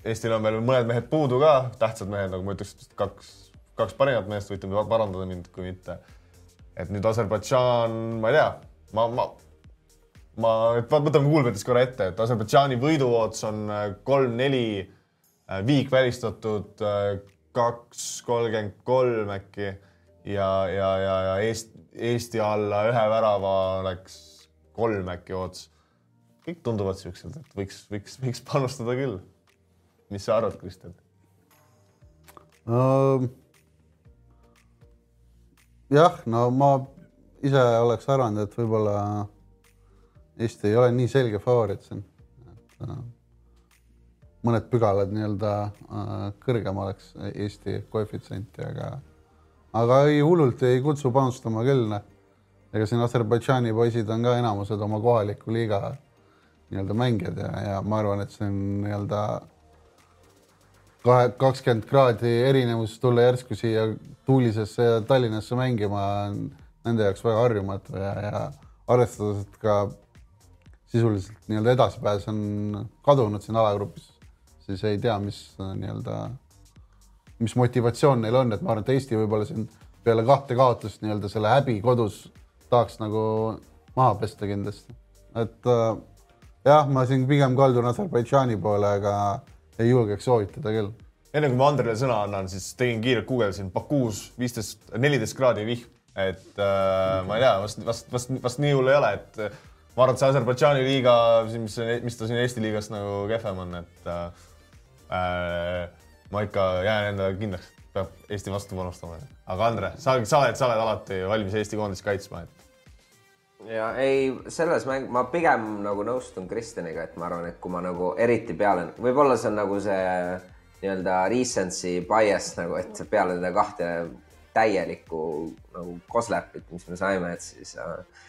Eestil on veel mõned mehed puudu ka, tähtsad mehed, nagu ma ütleks, kaks, kaks parimat meest, võite parandada mind, kui mitte. et nüüd Aserbaidžaan, ma ei tea ma, ma, ma, võtame kuulmetes korra ette, et Aserbaidžaani võiduvoots on äh, kolm-neli, äh, viik välistatud äh, kaks kolmkümmend kolm äkki ja, ja, ja, ja Eesti, Eesti alla ühe värava läks kolm äkki ots. kõik tunduvad siuksed, et võiks, võiks, võiks panustada küll. Mis sa arvad, Kristjan uh,? jah, no ma ise oleks arvanud, et võib-olla Eesti ei ole nii selge favoriit siin. Mõned pügalad nii-öelda kõrgem oleks Eesti koefitsienti, aga, aga ei hullult ei kutsu panustama küll. Noh. ega siin Aserbaidžaani poisid on ka enamused oma kohaliku liiga nii-öelda mängijad ja, ja ma arvan, et see on nii-öelda kahe, kakskümmend kraadi erinevus tulla järsku siia tuulisesse Tallinnasse mängima on nende jaoks väga harjumatu ja, ja arvestades, et ka sisuliselt nii-öelda edasipääs on kadunud siin alagrupis, siis ei tea, mis nii-öelda, mis motivatsioon neil on, et ma arvan, et Eesti võib-olla siin peale kahte kaotust nii-öelda selle häbi kodus tahaks nagu maha pesta kindlasti. et äh, jah, ma siin pigem kaldun Aserbaidžaani poole, aga ei julgeks soovitada küll. enne kui ma Andrele sõna annan, siis tegin kiirelt guugeldasin Bakuus viisteist, neliteist kraadi vihm et äh, ma ei tea, vast, vast, vast, vast nii hull ei ole, et äh, ma arvan, et see Aserbaidžaani liiga, mis, mis ta siin Eesti liigast nagu kehvem on, et äh, äh, ma ikka jään endale kindlaks, peab Eesti vastu panustama. aga Andre, sa, sa oled, sa oled alati valmis Eesti koondist kaitsma, et. Ja ei, selles mäng, ma pigem nagu nõustun Kristjaniga, et ma arvan, et kui ma nagu eriti peale, võib-olla see on nagu see nii-öelda recency bias nagu, et peale nende kahte täielikku nagu koslepit, mis me saime, et siis äh,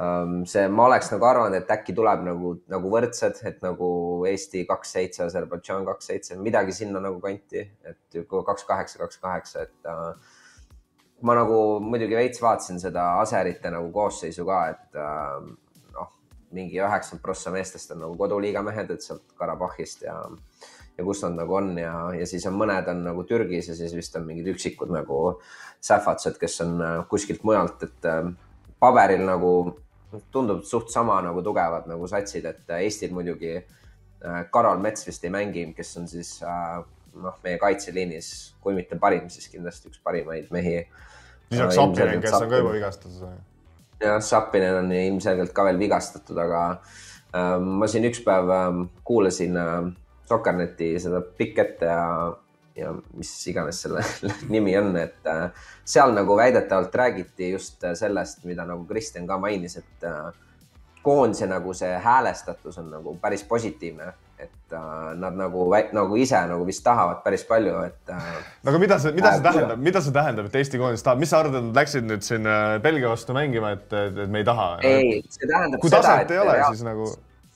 um, see, ma oleks nagu arvanud, et äkki tuleb nagu, nagu võrdsed, et nagu Eesti kaks seitse, Aserbaidžaan kaks seitse, midagi sinna nagu kanti, et kaks kaheksa, kaks kaheksa, et äh, ma nagu muidugi veits vaatasin seda aserite nagu koosseisu ka, et äh, noh, mingi üheksakümmend prossa meestest on nagu koduliiga mehed, et sealt Karabahhist ja, ja kus nad nagu on ja, ja siis on mõned on nagu Türgis ja siis vist on mingid üksikud nagu sähvatsed, kes on äh, kuskilt mujalt, et äh, paberil nagu tundub suht sama nagu tugevad nagu satsid, et Eestil muidugi Karol Mets vist ei mängi, kes on siis noh, meie kaitseliinis, kui mitte parim, siis kindlasti üks parimaid mehi lisaks Sapinen, kes on ka juba vigastatud. jah, Sapinen on ilmselgelt ka veel vigastatud, aga äh, ma siin üks päev äh, kuulasin äh, Sokkerneti seda pikk ette ja, ja mis iganes selle [laughs] nimi on, et äh, seal nagu väidetavalt räägiti just sellest, mida nagu Kristjan ka mainis, et äh, koondise nagu see häälestatus on nagu päris positiivne et äh, nad nagu, nagu ise nagu vist tahavad päris palju, et äh,. no aga mida see, mida see äh, tähendab, mida see tähendab, et Eesti koondis tahab, mis sa arvad, et nad läksid nüüd siin Belgia vastu mängima, et, et, me ei taha? ei, see tähendab kui seda, et ole, siis nagu.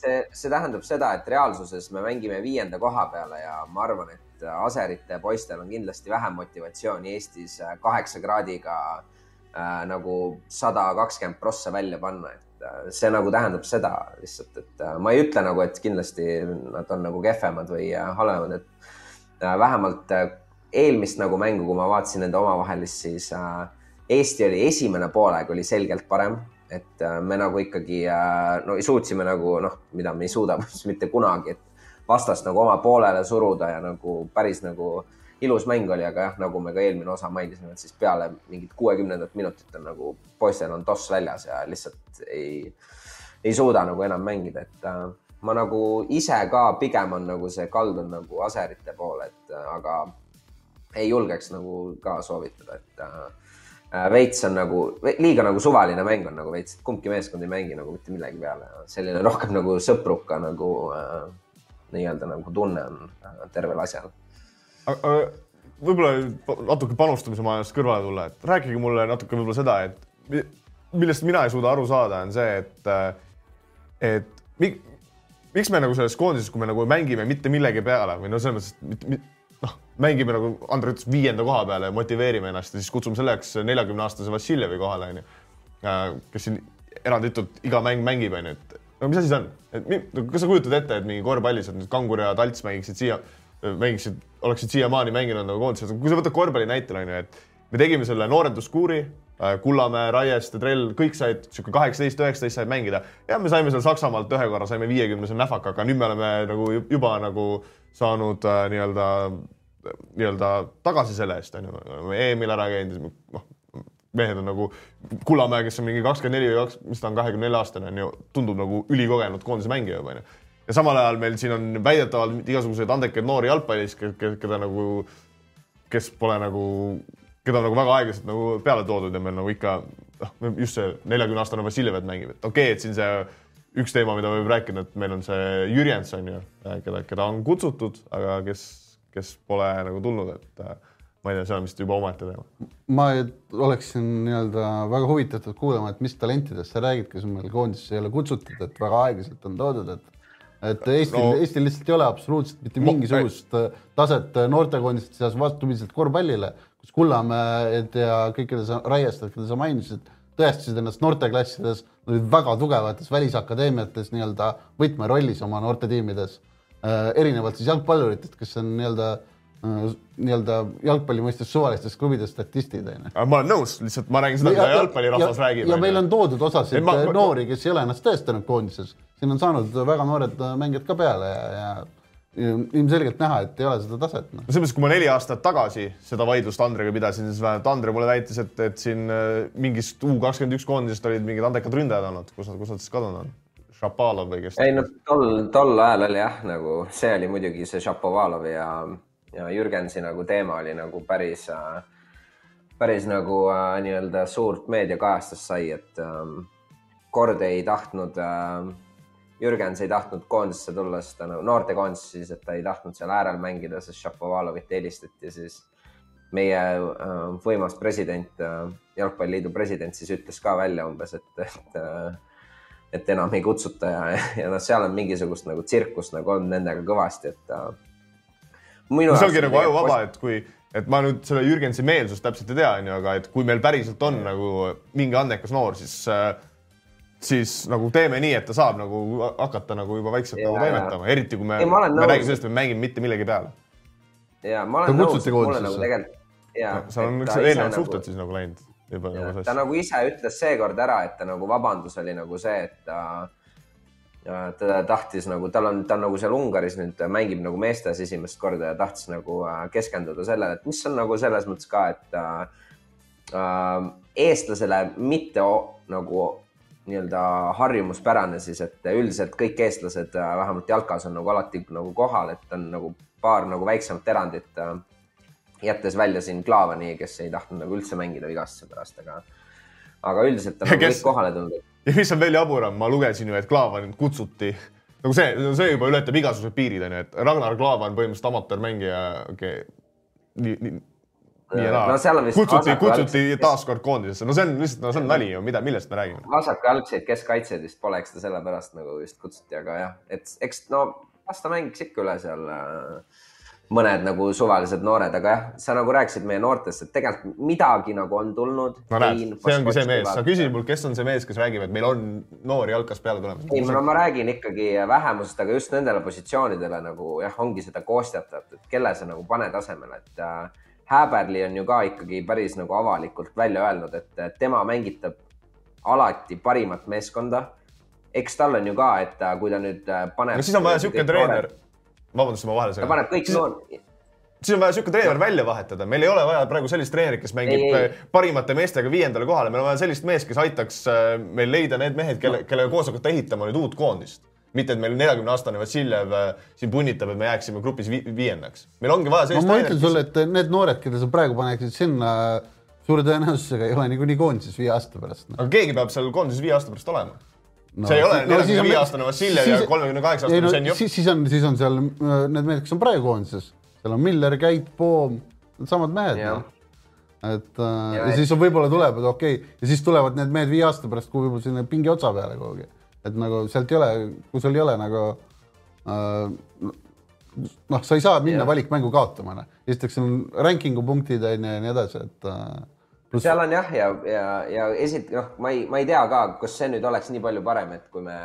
see, see tähendab seda, et reaalsuses me mängime viienda koha peale ja ma arvan, et aserite poistel on kindlasti vähem motivatsiooni Eestis kaheksa kraadiga äh, nagu sada kakskümmend prossa välja panna, et see nagu tähendab seda lihtsalt, et äh, ma ei ütle nagu, et kindlasti nad on nagu kehvemad või äh, halvemad, et vähemalt eelmist nagu mängu, kui ma vaatasin nende omavahelist, siis Eesti oli esimene poolaeg oli selgelt parem, et me nagu ikkagi no suutsime nagu noh, mida me ei suuda [laughs] mitte kunagi, et vastast nagu oma poolele suruda ja nagu päris nagu äh, ilus mäng oli, aga jah, nagu me ka eelmine osa mainisime, et siis peale mingit kuuekümnendat minutit on nagu poistel on toss väljas ja lihtsalt ei, ei suuda nagu enam mängida, et äh, ma nagu ise ka pigem on nagu see kaldun nagu aserite poole, et äh, aga ei julgeks nagu ka soovitada, et äh, äh, veits on nagu liiga nagu suvaline mäng on nagu veits, et kumbki meeskond ei mängi nagu mitte millegi peale, selline rohkem nagu sõpruka nagu äh, nii-öelda nagu tunne on äh, tervel asjal võib-olla natuke panustamise majast kõrvale tulla, et rääkige mulle natuke võib-olla seda, et millest mina ei suuda aru saada, on see, et, et mi, miks me nagu selles koondises, kui me nagu mängime mitte millegi peale või no selles mõttes, noh, mängime nagu Andrei ütles viienda koha peale ja motiveerime ennast ja siis kutsume selleks neljakümne aastase Vassiljevi kohale onju, kes siin eranditult iga mäng mängib onju, et no mis asi see on, et kas sa kujutad ette, et mingi korvpallis, et nüüd Kangur ja Talts mängiksid siia mängiksid, oleksid siiamaani mänginud nagu koondises, kui sa võtad korvpalli näitel onju, et me tegime selle noorenduskuuri, äh, Kullamäe, Raieste, Trell, kõik said sihuke kaheksateist, üheksateist said mängida. Ja me saime seal Saksamaalt ühe korra saime viiekümnese näfaka, aga nüüd me oleme nagu juba nagu saanud äh, nii-öelda, nii-öelda tagasi selle eest onju, oleme EM-il ära käinud, noh mehed on nagu Kullamäe, kes on mingi kakskümmend neli või kaks, mis ta on, kahekümne nelja aastane on ju, tundub nagu ülikogenud koondise mängija juba onju ja samal ajal meil siin on väidetavalt igasuguseid andekaid noori jalgpallis, keda nagu, kes pole nagu, keda nagu väga aeglaselt nagu peale toodud ja meil nagu ikka noh, just see neljakümne aastane Vassiljev mängib, et okei okay,, et siin see üks teema, mida võib rääkida, et meil on see Jürjens on ju, keda, keda on kutsutud, aga kes, kes pole nagu tulnud, et ma ei tea, see on vist juba omaette teema. ma oleksin nii-öelda väga huvitatud kuulama, et mis talentidest sa räägid, kes meil koondisse ei ole kutsutud, et väga aeglaselt on toodud, et et Eestil no,, Eestil lihtsalt ei ole absoluutselt mitte mingisugust äh, taset äh, noortekoondiste seas vastupidiselt korvpallile, kus Kullamäed ja kõik, keda sa, Raiestad, keda sa mainisid, tõestasid ennast noorteklassides, olid väga tugevates välisakadeemiates nii-öelda võtmerollis oma noortetiimides äh,. erinevalt siis jalgpalluritest, kes on nii-öelda äh, nii-öelda jalgpalli mõistes suvalistest klubidest statistid onju. ma olen nõus, lihtsalt ma räägin seda, mida jalgpallirahvas räägib. ja meil on toodud osasid ma, ma, noori, kes ei ole ennast tõestanud koondises siin on saanud väga noored mängijad ka peale ja, ja ilmselgelt näha, et ei ole seda taset no.. selles mõttes, kui ma neli aastat tagasi seda vaidlust Andrega pidasin, siis vähemalt Andre mulle väitis, et, et siin äh, mingist U kakskümmend üks koondisest olid mingid andekad ründajad olnud, kus nad, kus nad siis kadunud on? Šapalov või kes? ei no tol, tol ajal oli jah, nagu see oli muidugi see Šapovalovi ja, ja Jürgensi nagu teema oli nagu päris äh,, päris nagu äh, nii-öelda suurt meediakajastust sai, et äh, kord ei tahtnud äh, Jürgens ei tahtnud koondisse tulla, sest ta nagu noortekoondisse siis, et ta ei tahtnud seal äärel mängida, sest Šapovalovit helistati, siis. Meie äh, võimas president äh,, Jalgpalliliidu president siis ütles ka välja umbes, et, et äh, et enam ei kutsuta ja, ja noh, seal on mingisugust nagu tsirkust nagu olnud nendega kõvasti, et äh, see ongi nagu ajuvaba, et kui, et ma nüüd selle Jürgensi meelsust täpselt ei tea, onju, aga et kui meil päriselt on nagu mingi andekas noor, siis äh, siis nagu teeme nii, et ta saab nagu hakata nagu juba vaikselt ja, nagu toimetama, eriti kui me, me räägime sellest, et me mängime mitte millegi peale. ja ma olen nõus, mulle nagu tegelikult. seal on üks eelnevad nagu, suhted siis nagu läinud juba. Nagu ta nagu ise ütles seekord ära, et ta nagu vabandus oli nagu see, et ta ja ta tahtis nagu, tal on, ta on nagu seal Ungaris nüüd mängib nagu meestes esimest korda ja tahtis nagu äh, keskenduda sellele, et mis on nagu selles mõttes ka, et äh, äh eestlasele mitte nagu nii-öelda harjumuspärane siis, et üldiselt kõik eestlased äh, vähemalt jalkas on nagu alati nagu kohal, et on nagu paar nagu väiksemat erandit äh,. jättes välja siin Klaavani, kes ei tahtnud nagu üldse mängida vigastuse pärast, aga, aga üldiselt on nagu kes... kõik kohale tulnud ja mis on veel jaburam, ma lugesin ju, et Klaavan kutsuti, nagu see, see juba ületab igasugused piirid, onju, et Ragnar Klavan põhimõtteliselt amatöörmängija okay,, nii, nii, nii ja naa no,. kutsuti, kutsuti taaskord koondisesse, no see on lihtsalt, no see on nali ju, mida, millest me räägime? vasakalgseid keskkaitsjaid vist pole, eks ta sellepärast nagu vist kutsuti, aga jah, et eks no las ta mängiks ikka üle seal äh, mõned nagu suvalised noored, aga jah, sa nagu rääkisid meie noortest, et tegelikult midagi nagu on tulnud. no näed, see ongi see mees, sa küsid mult, kes on see mees, kes räägib, et meil on noori jalkas peale tulemas. ei, no ma räägin ikkagi vähemusest, aga just nendele positsioonidele nagu jah, ongi seda koostajat, et kelle sa nagu paned asemele, et äh, Häberli on ju ka ikkagi päris nagu avalikult välja öelnud, et tema mängitab alati parimat meeskonda. eks tal on ju ka, et äh, kui ta nüüd äh, paneb. no siis on vaja sihuke treener vabandust, ma vahele segan. ta paneb kõik noor siis on vaja niisugune treener välja vahetada, meil ei ole vaja praegu sellist treenerit, kes mängib ei, ei. parimate meestega viiendale kohale, meil on vaja sellist meest, kes aitaks äh, meil leida need mehed, kelle, kellega koos hakata ehitama nüüd uut koondist. mitte, et meil neljakümne aastane Vassiljev äh, siin punnitab, et me jääksime grupis vi viiendaks. meil ongi vaja sellist no, ma ütlen sulle, et need noored, keda sa praegu paneksid sinna, suure tõenäosusega ei ole niikuinii koondises viie aasta pärast no.. aga keegi peab seal koondises viie aasta pärast olema no, see ei ole neljakümne viie aastane Vassiljev ja kolmekümne kaheksa aastane Zenjov. siis on, siis on seal äh, need mehed, kes on praegu koondises, seal on Miller, Käit, Poom, needsamad mehed. No. et äh, ja, ja siis on võib-olla tuleb, et okei okay. ja siis tulevad need mehed viie aasta pärast kuhugi võib-olla sinna pingi otsa peale kuhugi, et nagu sealt ei ole, kui sul ei ole nagu äh, noh, sa ei saa minna ja. valikmängu kaotama, noh. esiteks on ranking'u punktid on ju ja nii edasi, et äh, Plus... seal on jah, ja, ja, ja esit-, noh, ma ei, ma ei tea ka, kas see nüüd oleks nii palju parem, et kui me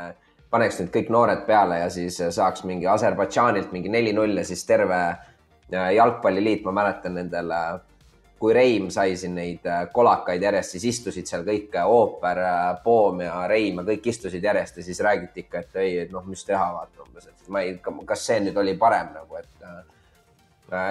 paneks nüüd kõik noored peale ja siis saaks mingi Aserbaidžaanilt mingi neli-null ja siis terve äh, jalgpalliliit, ma mäletan nendel, kui Reim sai siin neid äh, kolakaid järjest, siis istusid seal kõik äh, ooper, Poom ja Reim ja kõik istusid järjest ja siis räägiti ikka, et ei, et noh, mis teha, vaata umbes, et ma ei, kas see nüüd oli parem nagu, et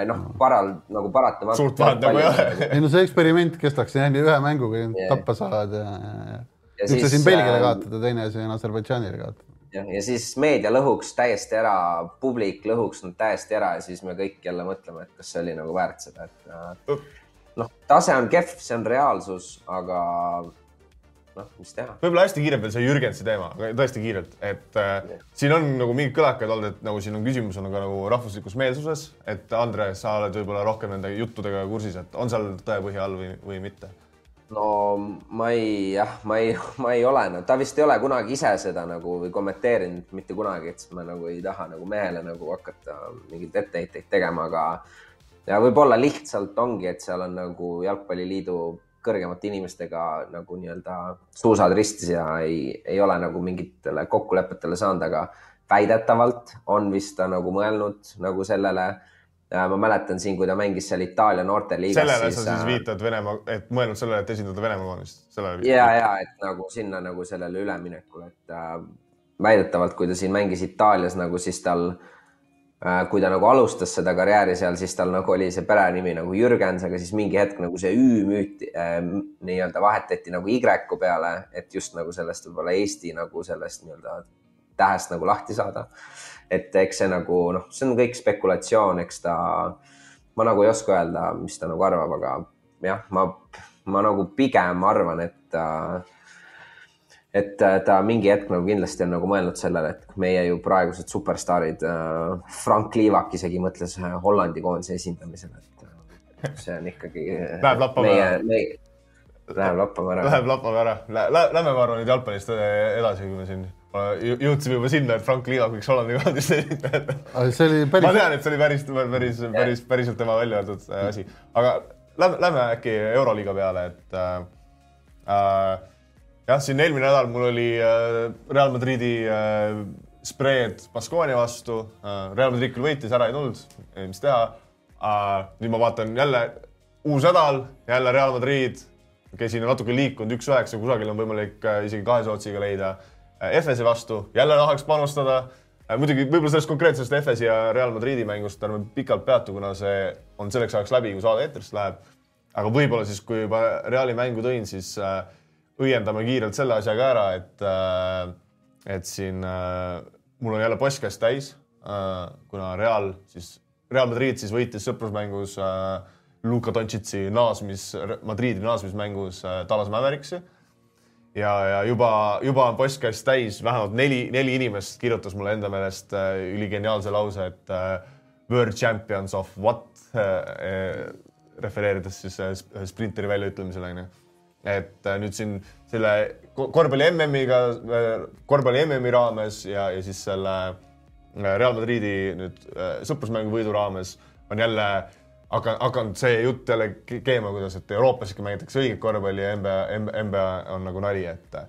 noh, paral nagu paratamatult. suurt vahet nagu ei ole. ei no see eksperiment kestaks jah, nii ühe mänguga yeah. tappa saad ja, ja, ja. üks asi on Belgiale äh, kaotada, teine asi on Aserbaidžaanile kaotada. jah, ja siis meedia lõhuks täiesti ära, publik lõhuks nad täiesti ära ja siis me kõik jälle mõtleme, et kas see oli nagu väärt seda, et äh, noh, tase on kehv, see on reaalsus, aga noh, mis teha. võib-olla hästi kiirelt veel see Jürgensi teema, tõesti kiirelt, et äh, siin on nagu mingid kõlakad olnud, et nagu siin on küsimus on ka nagu rahvuslikus meelsuses, et Andre, sa oled võib-olla rohkem nende juttudega kursis, et on seal tõepõhi all või, või mitte? no ma ei, jah, ma ei, [laughs] ma ei ole, no ta vist ei ole kunagi ise seda nagu või kommenteerinud mitte kunagi, et siis ma nagu ei taha nagu mehele nagu hakata mingeid etteheiteid tegema, aga ja võib-olla lihtsalt ongi, et seal on nagu Jalgpalliliidu kõrgemate inimestega nagu nii-öelda suusad ristis ja ei, ei ole nagu mingitele kokkulepetele saanud, aga väidetavalt on vist ta nagu mõelnud nagu sellele. ma mäletan siin, kui ta mängis seal Itaalia noorteliigas. sellele siis, sa siis äh, viitad Venemaa, et mõelnud sellele, et esindada Venemaa koondist? ja, ja et nagu sinna nagu sellele üleminekule, et äh, väidetavalt, kui ta siin mängis Itaalias nagu, siis tal äh, Äh, kui ta nagu alustas seda karjääri seal, siis tal nagu oli see perenimi nagu Jürgens, aga siis mingi hetk nagu see Ü müüti äh, nii-öelda vahetati nagu Y-ku peale, et just nagu sellest võib-olla Eesti nagu sellest nii-öelda tähest nagu lahti saada. et eks see nagu noh, see on kõik spekulatsioon, eks ta, ma nagu ei oska öelda, mis ta nagu arvab, aga jah, ma, ma nagu pigem arvan, et äh, et äh, ta mingi hetk nagu kindlasti on nagu mõelnud sellele, et meie ju praegused superstaarid äh,, Frank Liivak isegi mõtles äh, Hollandi koondise esindamisele, et see on ikkagi Läheb lappama meie, meie... Läheb lappama ära. läheb lappama ära. Lähme, ma arvan, nüüd jalgpallist edasi, kui me siin jõ- jõudsime juba sinna, et Frank Liivak võiks Hollandi koondist esitada. see oli ma päris, tean, et see oli päris, päris, päris, päriselt tema välja öeldud asi, aga lähme, lähme äkki Euroliiga peale, et äh, äh, jah, siin eelmine nädal mul oli äh, Real Madridi äh, spreed Baskonia vastu äh,. Real Madrid küll võitis, ära ei tulnud, mis teha nüüd ma vaatan jälle uus nädal, jälle Real Madrid, käisin natuke liikunud, üks-üheksa kusagil on võimalik isegi kahe sootsiga leida Efesi vastu, jälle tahaks panustada muidugi võib-olla sellest konkreetsest Efesi ja Real Madridi mängust ärme pikalt peatu, kuna see on selleks ajaks läbi, kui saade eetrisse läheb. aga võib-olla siis, kui juba Reali mängu tõin, siis äh, õiendame kiirelt selle asja ka ära, et äh,, et siin äh, mul on jälle postkast täis äh,, kuna Real siis, Real Madrid siis võitis sõprusmängus Luka Dontšitsi naasmis, Madridi naasmismängus Dallas Mavericksi ja, ja juba, juba on postkast täis, vähemalt neli, neli inimest kirjutas mulle enda meelest üligeniaalse lause, et World Champions of what refereerides siis sp- sprinteri väljaütlemisele onju. Et äh, nüüd siin selle ko- korvpalli MM-iga, korvpalli MM-i raames ja, ja siis selle äh, Real Madridi nüüd äh, sõprusmängu võidu raames on jälle hakanud, hakanud see jutt jälle ke- keema, kuidas, et Euroopas ikka mängitakse õiget korvpalli ja NBA, NBA on nagu nali, et äh,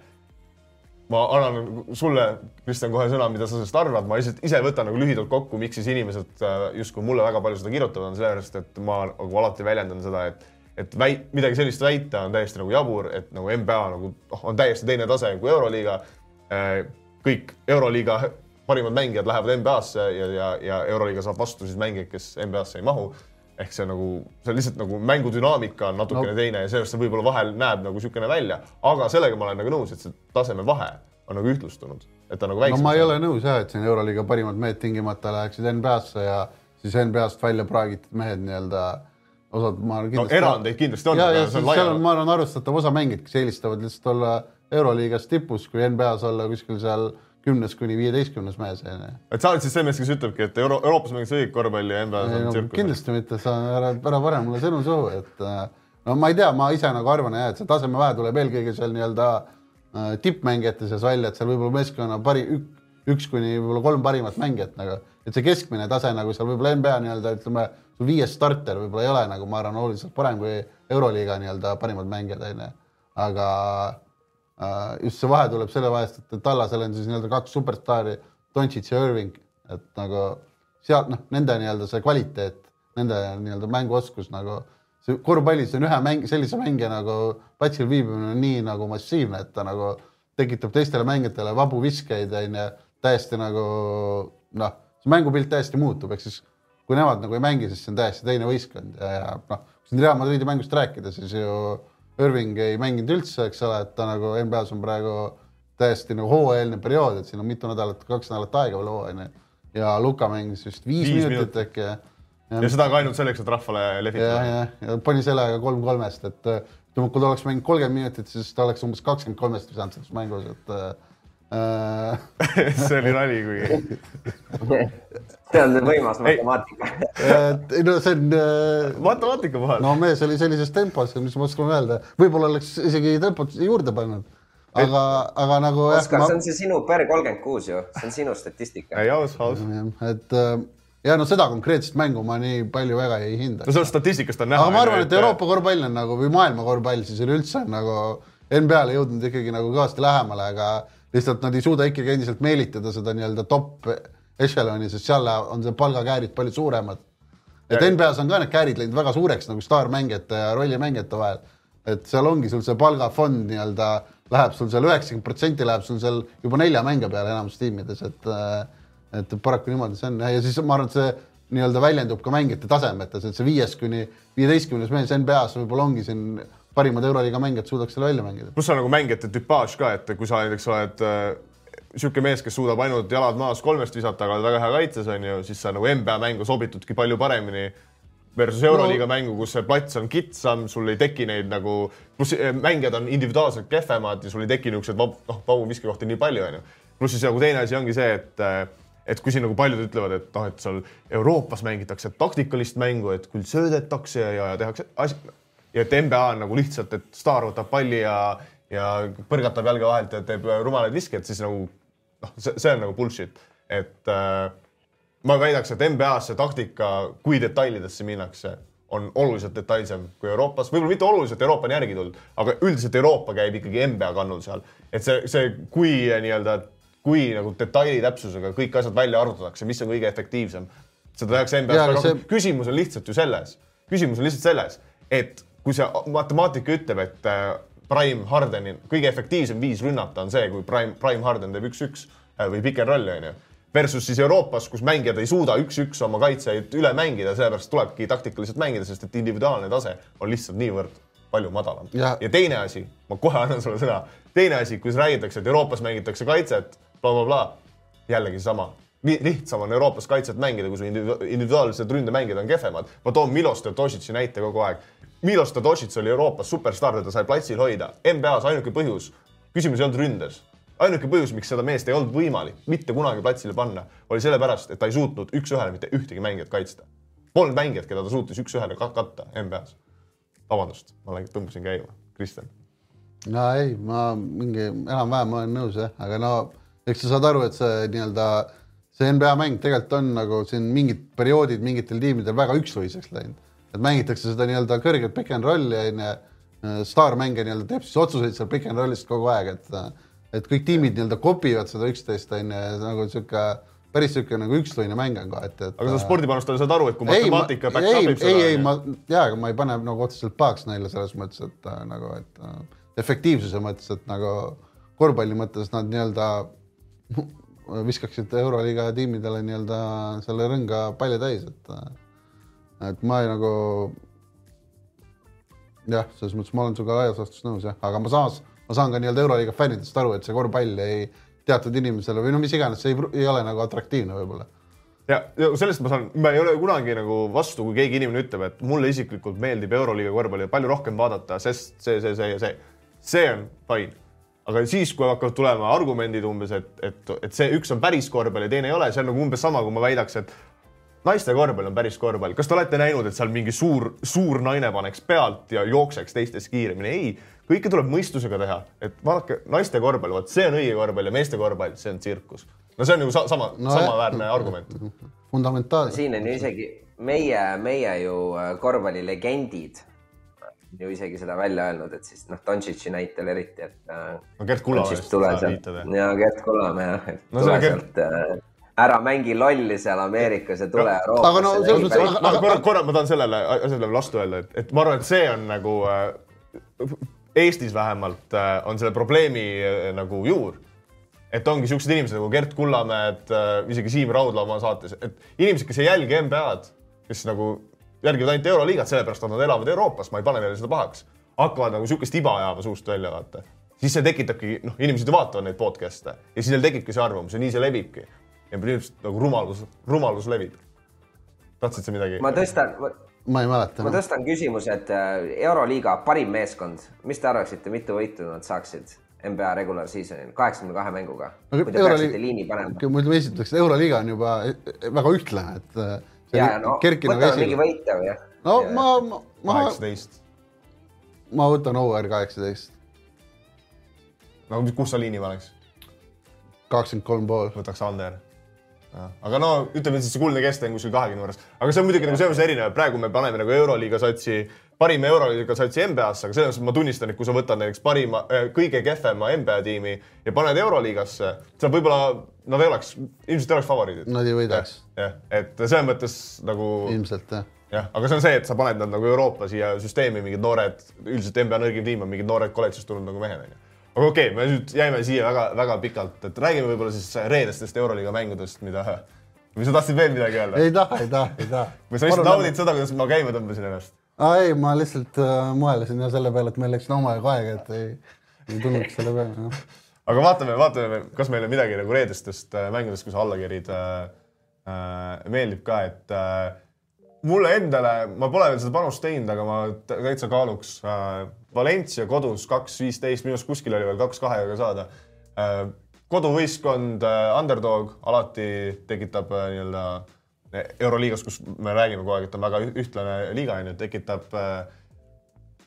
ma annan sulle, Kristjan, kohe sõna, mida sa sellest arvad, ma lihtsalt ise võtan nagu lühidalt kokku, miks siis inimesed äh, justkui mulle väga palju seda kirjutavad, on sellepärast, et ma nagu alati väljendan seda, et et väi-, midagi sellist väita on täiesti nagu jabur, et nagu NBA nagu noh, on täiesti teine tase kui Euroliiga. kõik Euroliiga parimad mängijad lähevad NBA-sse ja, ja, ja Euroliiga saab vastu siis mängijaid, kes NBA-sse ei mahu ehk see nagu, see on lihtsalt nagu mängu dünaamika on natukene no. No. teine ja sellest see võib-olla vahel näeb nagu niisugune välja, aga sellega ma olen nagu nõus, et see tasemevahe on nagu ühtlustunud, et ta nagu no väiksem. ma ei ole nõus jah, et siin Euroliiga parimad mehed tingimata läheksid NBA-sse ja siis NBA-st välja praagitud mehed nii-öelda, osad ma arvan no erandeid kindlasti on, ja, ja siis seal on, ma arvan, arvestatav osa mängijaid, kes eelistavad lihtsalt olla Euroliigas tipus, kui NBA-s olla kuskil seal kümnes kuni viieteistkümnes mees onju. et sa oled siis see mees, kes ütlebki, et Euro Euroopas mängitakse õiget korvpalli ja NBA-s on No, tsirkus. kindlasti mitte, sa ära, ära pane mulle sõnu suhu, et äh, no ma ei tea, ma ise nagu arvan jah, et see tasemevahe tuleb eelkõige seal nii-öelda äh, tippmängijate seas välja, et seal võib-olla meeskonna pari, üks kuni võib-olla kolm parimat mängijat nagu, et see keskmine tase nagu seal võib-olla NBA nii-öelda ütleme, sul viies starter võib-olla ei ole nagu ma arvan oluliselt parem kui Euroliiga nii-öelda parimad mängijad onju, aga äh, just see vahe tuleb selle vahest, et Tallasel on siis nii-öelda kaks superstaari, Doncic ja Irving, et nagu sealt noh, nende nii-öelda see kvaliteet, nende nii-öelda mänguoskus nagu see korvpallis on ühe mäng, sellise mängija nagu platsil viibimine on nii nagu massiivne, et ta nagu tekitab teistele mängijatele vabu viskeid onju, täiesti nagu noh, see mängupilt täiesti muutub, ehk siis kui nemad nagu ei mängi, siis see on täiesti teine võistkond ja, ja noh, kui siin Real Madridi mängust rääkida, siis ju Irving ei mänginud üldse, eks ole, et ta nagu NBA-s on praegu täiesti nagu hooajaline periood, et siin on mitu nädalat, kaks nädalat aega veel hooajani ja Luka mängis vist viis, Viis minutit. äkki ja ja seda ka ainult selleks, et rahvale ja, lehvitada. ja, ja pani sellega kolm kolmest, et ütleme, kui ta oleks mänginud kolmkümmend minutit, siis ta oleks umbes kakskümmend kolmest visanud selles mängus, et see oli nali, kuigi. see on võimas matemaatika. et ei no see on äh, matemaatika puhul no.. mees oli sellises tempos, mis ma oskan öelda, võib-olla oleks isegi tempot juurde pannud, aga, aga nagu Oskar, see on see sinu per kolmkümmend kuus ju, see on sinu statistika. ei, aus, aus. et äh, ja no seda konkreetset mängu ma nii palju väga ei hinda no. sellest statistikast on näha. aga ma arvan, et Euroopa korvpall on nagu või maailma korvpall siis üleüldse on nagu NBA-le jõudnud ikkagi nagu kõvasti lähemale, aga lihtsalt nad ei suuda ikkagi endiselt meelitada seda nii-öelda top echelon'i, sest seal on see palgakäärid palju suuremad. et NBA-s on ka need käärid läinud väga suureks nagu staarmängijate ja rollimängijate vahel. et seal ongi sul see palgafond nii-öelda läheb sul seal üheksakümmend protsenti läheb sul seal juba nelja mängija peale enamus tiimides, et et paraku niimoodi see on ja siis ma arvan, et see nii-öelda väljendub ka mängijate tasemetes, et see viies kuni viieteistkümnes mees NBA-s võib-olla ongi siin parimad Euroliiga mängijad suudaks selle välja mängida. pluss on nagu mängijate tüpaaž ka, et kui sa näiteks oled niisugune mees, kes suudab ainult jalad maas kolmest visata, aga oled väga hea kaitses on ju, siis sa nagu NBA mängu sobitudki palju paremini versus Euroliiga no. mängu, kus see plats on kitsam, sul ei teki neid nagu, pluss eh, mängijad on individuaalselt kehvemad ja sul ei teki niisuguseid vab- noh, vabu viskekohti nii palju onju. pluss siis nagu teine asi ongi see, et et kui siin nagu paljud ütlevad, et noh, et seal Euroopas mängitakse taktikalist mängu, et küll söödetakse ja, ja tehakse asi, ja et NBA on nagu lihtsalt, et staar võtab palli ja, ja põrgatab jalge vahelt ja teeb rumalaid viskeid, siis nagu noh, see, see on nagu bullshit, et äh, ma väidaks, et NBA-s see taktika, kui detailidesse minnakse, on oluliselt detailsem kui Euroopas, võib-olla mitte oluliselt, Euroopa on järgi tulnud, aga üldiselt Euroopa käib ikkagi NBA kannul seal, et see, see, kui nii-öelda, kui nagu detaili täpsusega kõik asjad välja arvutatakse, mis on kõige efektiivsem, seda tehakse NBA-s see.... küsimus on lihtsalt ju selles, küsimus on lihtsalt selles, et kui see matemaatika ütleb, et äh, Prime Hardeni kõige efektiivsem viis rünnata on see, kui Prime, Prime Harden teeb üks-üks äh, või pick and roll'i onju. Versus siis Euroopas, kus mängijad ei suuda üks-üks oma kaitseid üle mängida, sellepärast tulebki taktikaliselt mängida, sest et individuaalne tase on lihtsalt niivõrd palju madalam. Ja- teine asi, ma kohe annan sulle sõna, teine asi, kus räägitakse, et Euroopas mängitakse kaitset bla,, blablabla, jällegi sama. Lihtsam on Euroopas kaitset mängida, kui su individu- individuaalsed ründemängijad on kehvemad. ma toon Milos Teodosic'i näite kogu aeg. Milos Teodosic oli Euroopas superstaar, teda sai platsil hoida. NBA-s ainuke põhjus, küsimus ei olnud ründes. ainuke põhjus, miks seda meest ei olnud võimalik mitte kunagi platsile panna, oli sellepärast, et ta ei suutnud üks-ühele mitte ühtegi mängijat kaitsta. Polnud mängijat, keda ta suutis üks-ühele kat- katta NBA-s. vabandust, ma läin- tõmbasin käima, Kristjan. no ei, ma mingi enam-vähem olen nõus jah, aga no eks sa saad aru, et see nii-öelda see NBA mäng tegelikult on nagu siin mingid perioodid mingitel tiimidel väga üksuiseks läinud, et mängitakse seda nii-öelda kõrget pick and rolli onju, staarmängija nii-öelda teeb siis otsuseid seal pick and roll'ist kogu aeg, et et kõik tiimid nii-öelda kopivad seda üksteist onju ja nagu sihuke päris sihuke nagu üksluine mäng on kohati, et aga sa spordipanustajana saad aru, et kui ei, matemaatika back ei up ib, ei, ei, seda, ma jaa, aga ma ei pane nagu otseselt pahaks neile selles mõttes, et äh, nagu, et äh, efektiivsuse mõttes, et nagu korvpalli mõttes nad nii-öelda viskaksid Euroliiga tiimidele nii-öelda selle rõnga palli täis, et et ma ei nagu jah, selles mõttes ma olen sinuga laias laastus nõus jah, aga ma samas, ma saan ka nii-öelda Euroliiga fännidest aru, et see korvpall ei teatud inimesele või no mis iganes, see ei, ei ole nagu atraktiivne võib-olla ja, ja sellest ma saan, ma ei ole kunagi nagu vastu, kui keegi inimene ütleb, et mulle isiklikult meeldib Euroliiga korvpalli palju rohkem vaadata, sest see, see, see ja see. see on fine. Aga siis, kui hakkavad tulema argumendid umbes, et, et, et see üks on päris korvpall ja teine ei ole, see on nagu umbes sama, kui ma väidaks, et naiste korvpall on päris korvpall. kas te olete näinud, et seal mingi suur, suur naine paneks pealt ja jookseks teistest kiiremini? ei, kõike tuleb mõistusega teha, et vaadake naiste korvpall, vot see on õige korvpall ja meeste korvpall, see on tsirkus. no see on ju sa sama no,, samaväärne argument. fundamentaalne. siin on ju isegi meie, meie ju äh, korvpallilegendid ju isegi seda välja öelnud, et siis noh, Dontšitši näitel eriti, et äh, no vist tule sa sealt viitad, jah? ja Gert Kullamäe jah, et No tule on Gert- sealt äh, ära mängi lolli seal Ameerikas ja tule Euroopasse. aga no selles mõttes- ma, ma korra, korra ma tahan sellele asjale vastu öelda, et, et ma arvan, et see on nagu äh, Eestis vähemalt äh, on selle probleemi äh, nagu juur. et ongi siuksed inimesed nagu Gert Kullamäed äh,, isegi Siim Raudla oma saates, et inimesed, kes ei jälgi NBA-d, kes nagu järgivad ainult Euroliigat, sellepärast et nad elavad Euroopas, ma ei pane neile seda pahaks, hakkavad nagu siukest iba ajama suust välja, vaata. siis see tekitabki, noh, inimesed ju vaatavad neid podcast'e ja siis neil tekibki see arvamus ja nii see levibki. ja põhimõtteliselt nagu rumalus, rumalus levib. tahtsid sa midagi? ma tõstan, ma ei mäleta ma tõstan küsimuse, et äh, Euroliiga parim meeskond, mis te arvaksite, mitu võitu nad saaksid NBA regular seasonil kaheksakümne kahe mänguga? Aga kui te Euroliiga- peaksite liini panema. ma ütleme esiteks, Euroliiga on juba väga ühtlane, et äh, ja oli no kerkinud mingi esile. võite või jah? no ma, ma, ma, kaheksateist. ma võtan OR kaheksateist, no kus sa liini paneks? kakskümmend kolm pool. võtaks under. aga no ütleme siis see kuldne kesktee on kuskil kahekümne juures, aga see on muidugi nagu selles mõttes erinev, praegu me paneme nagu Euroliiga satsi, parima Euroliiga satsi NBA-sse, aga selles mõttes ma tunnistan, et kui sa võtad näiteks parima, kõige kehvema NBA tiimi ja paned Euroliigasse, seal võib-olla nad ei oleks, ilmselt ei oleks favoriidid. Nad ei võidaks jah, et selles mõttes nagu ilmselt jah. jah, aga see on see, et sa paned nad nagu Euroopa siia süsteemi, mingid noored, üldiselt NBA nõrgim tiim on mingid noored kolledžist tulnud nagu mehed onju. aga okei okay,, me nüüd jäime siia väga-väga pikalt, et räägime võib-olla siis reedestest Euroliiga mängudest, mida, või sa tahtsid veel midagi öelda? ei taha, ei taha, ei taha. või sa lihtsalt naudid seda, kuidas ma käima tõmbasin ennast? Aa ei, ma lihtsalt äh, mõelesin jah selle peale, et meil läks omajagu aega, et ei, ei tulnudki selle peale noh. aga vaatame, vaatame, kas meile midagi nagu reedestest äh, mängudest, kui sa alla kerid äh,, äh, meeldib ka, et äh, mulle endale, ma pole veel seda panust teinud, aga ma tä- täitsa kaaluks äh, Valencia kodus kaks viisteist, minu arust kuskil oli veel kaks kahega saada äh,. koduvõistkond äh,, underdog alati tekitab äh, nii-öelda Euroliigas, kus me räägime kogu aeg, et on väga ühtlane liiga onju, tekitab äh,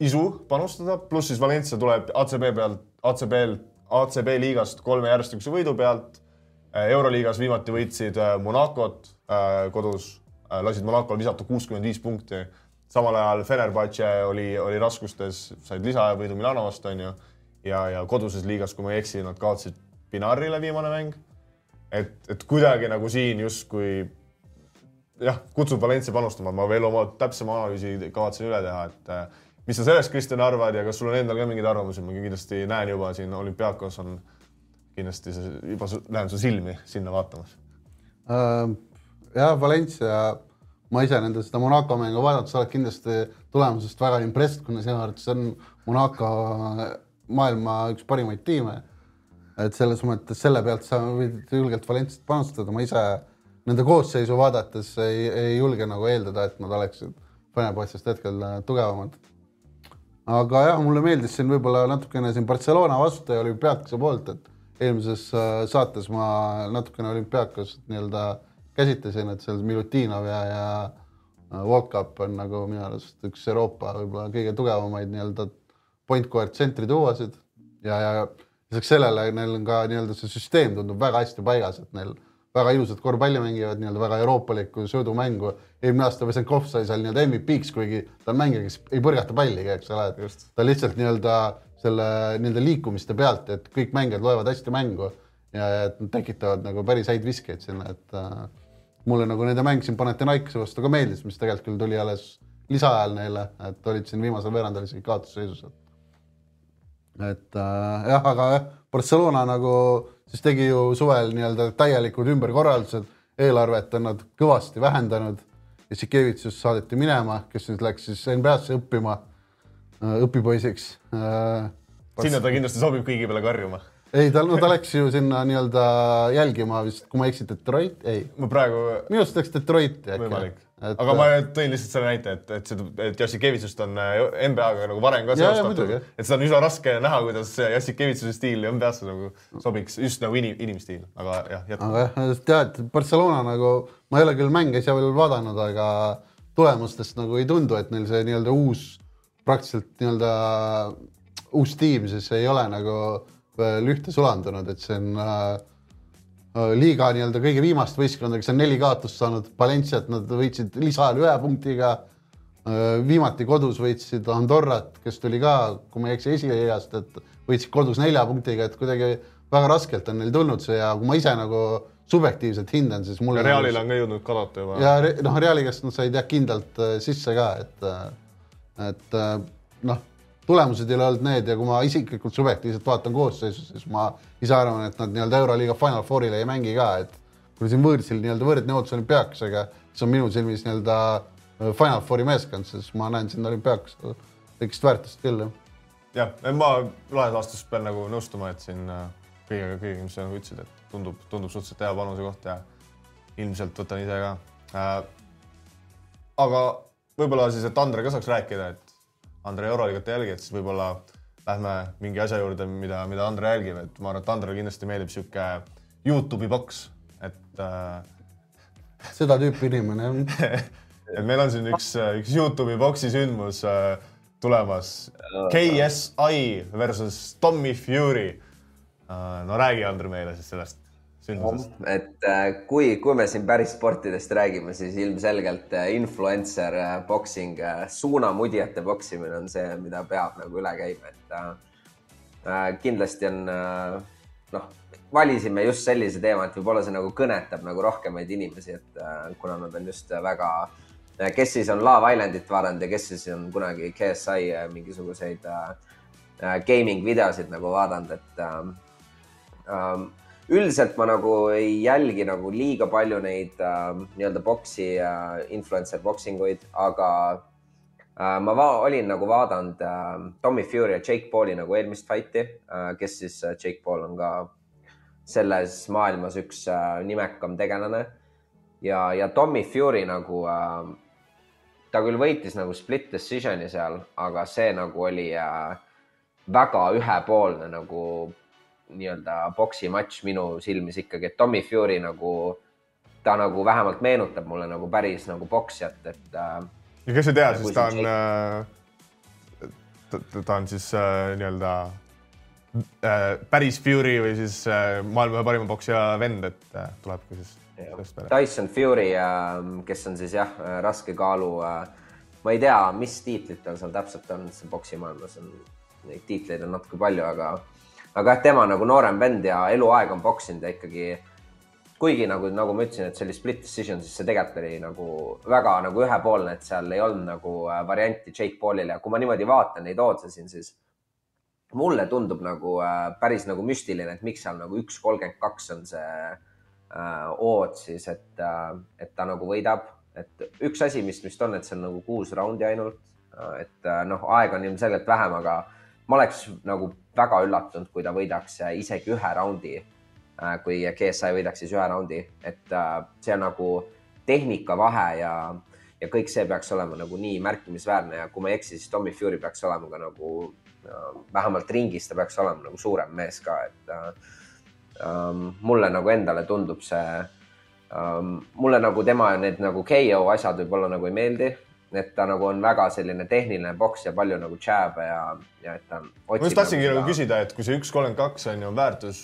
isu panustada, pluss siis Valencia tuleb ACB pealt, ACB-l, ACB liigast kolme järjestikuse võidu pealt. euroliigas viimati võitsid äh, Monacot äh, kodus, lasid Monacol visata kuuskümmend viis punkti. samal ajal Fenerbahce oli, oli raskustes, said lisavõidu Milano vastu, onju. ja, ja koduses liigas, kui ma ei eksi, nad kaotasid Pinarile viimane mäng. et, et kuidagi nagu siin justkui jah, kutsub Valencia panustama, ma veel oma täpsema analüüsi kavatsen üle teha, et äh, mis sa sellest, Kristjan, arvad ja kas sul on endal ka mingeid arvamusi, ma kindlasti näen juba siin olümpiaakos on kindlasti see juba näen su silmi sinna vaatamas äh,. jah, Valencia, ma ise nende seda Monaco mängu vaadanud, sa oled kindlasti tulemusest väga impressed, kuna sinu arvates on Monaco maailma üks parimaid tiime. et selles mõttes selle pealt sa võid julgelt Valenciat panustada, ma ise nende koosseisu vaadates ei, ei julge nagu eeldada, et nad oleksid Fenerbahce'ist hetkel tugevamad. Aga jah, mulle meeldis siin võib-olla natukene siin Barcelona vastu ja olümpiaakose poolt, et eelmises äh, saates ma natukene olümpiaakos nii-öelda käsitlesin, et seal Milutinov ja, ja äh, World Cup on nagu minu arust üks Euroopa võib-olla kõige tugevamaid nii-öelda point guard tsentri tuuasid ja, ja lisaks sellele neil on ka nii-öelda see süsteem tundub väga hästi paigas, et neil väga ilusat korvpalli mängivad, nii-öelda väga euroopalikku söödumängu. eelmine aasta Vesenkov sai seal nii-öelda MVP-ks, kuigi ta on mängija, kes ei põrgata palligi, eks ole, et ta lihtsalt nii-öelda selle nii-öelda liikumiste pealt, et kõik mängijad loevad hästi mängu ja et nad tekitavad nagu päris häid viskeid sinna, et äh, mulle nagu nende mäng siin Panathinaikose vastu ka meeldis, mis tegelikult küll tuli alles lisaajal neile, et olid siin viimasel veerandil isegi kaotusseisus. et äh, jah, aga jah, Barcelona nagu siis tegi ju suvel nii-öelda täielikud ümberkorraldused, eelarvet on nad kõvasti vähendanud. Jassikevitsus saadeti minema, kes nüüd läks siis NBA-sse õppima, äh, õpipoisiks. Äh, sinna ta kindlasti sobib kõigi peale karjuma ei, ta, no ta läks ju sinna nii-öelda jälgima vist, kui ma ei eksi, Detroit, ei. ma praegu. minu arust läks Detroiti äkki. võimalik et, aga ma tõin lihtsalt selle näite, et, et seda, et Jassikevitsust on äh, NBA-ga nagu varem ka seostatud, et seda on üsna raske näha, kuidas Jassikevitsuse stiil NBA-sse nagu sobiks, just nagu inim, inimstiil, aga jah, jätkame. aga jah, tead, Barcelona nagu, ma ei ole küll mänge veel vaadanud, aga tulemustest nagu ei tundu, et neil see nii-öelda uus, praktiliselt nii-öelda uus tiim siis ei ole nagu veel ühte sulandunud, et see on äh, Äh, liiga nii-öelda kõige viimast võistkonda, kes on neli kaotust saanud, Valenciat nad võitsid lisaajal ühe punktiga. Äh, viimati kodus võitsid Andorrat, kes tuli ka, kui ma ei eksi, esileiast, et võitsid kodus nelja punktiga, et kuidagi väga raskelt on neil tulnud see ja kui ma ise nagu subjektiivselt hindan, siis mulle. Realile on ka jõudnud kadata juba. ja noh, Reali käest nad said jah kindlalt äh, sisse ka, et, et noh tulemused ei ole olnud need ja kui ma isiklikult subjektiivselt vaatan koosseisu, siis ma ise arvan, et nad nii-öelda Euroliiga Final Fourile ei mängi ka, et kui siin võõrsil nii-öelda võrdne ootus olümpiaakosega, siis on minu silmis nii-öelda äh, Final Fouri meeskond, siis ma näen siin olümpiaakos väikest väärtust küll, jah. ma laes aastas pean nagu nõustuma, et siin äh, kõigega, kõigega, mis sa nagu ütlesid, et tundub, tundub suhteliselt hea panuse koht ja ilmselt võtan ise ka äh,. aga võib-olla siis, et Andre ka saaks rääkida, et Andre Euroliigat jälgid, siis võib-olla lähme mingi asja juurde, mida, mida Andre jälgib, et ma arvan, et Andrele kindlasti meeldib sihuke Youtube'i boks, et äh.... [laughs] seda tüüpi inimene jah [laughs] et meil on siin üks, üks Youtube'i boksi sündmus äh, tulemas. KSI versus Tommy Fury äh,. no räägi, Andre, meile siis sellest sündmusest? et äh, kui, kui me siin päris sportidest räägime, siis ilmselgelt äh, influencer äh, boxing, suunamudjate boksimine on see, mida peab nagu üle käima, et äh, kindlasti on äh, noh, valisime just sellise teema, et võib-olla see nagu kõnetab nagu rohkemaid inimesi, et äh, kuna nad on just väga, kes siis on Love Islandit vaadanud ja kes siis on kunagi KSI mingisuguseid gaming videosid nagu vaadanud, et ähm, üldiselt ma nagu ei jälgi nagu liiga palju neid äh, nii-öelda boksi äh,, influencer boxing uid, aga äh, ma va olin nagu vaadanud äh, Tommy Fury ja Jake Pauli nagu eelmist fight'i äh,, kes siis äh, Jake Paul on ka selles maailmas üks äh, nimekam tegelane. ja, ja Tommy Fury nagu äh,, ta küll võitis nagu split decision'i seal, aga see nagu oli äh, väga ühepoolne nagu nii-öelda poksimatš minu silmis ikkagi, et Tommy Fury nagu, ta nagu vähemalt meenutab mulle nagu päris nagu poksjat, et äh,. ja kes ei tea, siis ta on äh, ta on siis äh, nii-öelda äh, päris Fury või siis äh, maailma ühe parima poksija vend, et äh, tuleb ka siis. Tyson Fury, kes on siis jah, raske kaalu. ma ei tea, mis tiitlid tal seal täpselt on, see poksimaailmas on, neid tiitleid on natuke palju, aga, aga jah, tema nagu noorem vend ja eluaeg on poksinud ja ikkagi kuigi nagu, nagu ma ütlesin, et see oli split decision, siis see tegelikult oli nagu väga nagu ühepoolne, et seal ei olnud nagu äh, varianti Jake Paulile. Ja kui ma niimoodi vaatan neid ootse siin, siis mulle tundub nagu äh, päris nagu müstiline, et miks seal nagu üks kolmkümmend kaks on see äh, ood siis, et et ta nagu võidab, et üks asi, mis vist on, et see on nagu kuus raundi ainult, et noh, aega on ilmselgelt vähem, aga ma oleks nagu väga üllatunud, kui ta võidaks isegi ühe raundi Äh, kui GSI võidaks siis ühe raundi, et äh, see on nagu tehnika vahe ja, ja kõik see peaks olema nagu nii märkimisväärne ja kui ma ei eksi, siis Tommy Fury peaks olema ka nagu äh, vähemalt ringis ta peaks olema nagu suurem mees ka, et um, mulle nagu endale tundub see um,, mulle nagu tema need nagu KO asjad võib-olla nagu ei meeldi, et ta nagu on väga selline tehniline poks ja palju nagu jab'e ja, ja et ta. ma just tahtsingi nagu, nagu küsida, et kui see üks kolmkümmend kaks on ju väärtus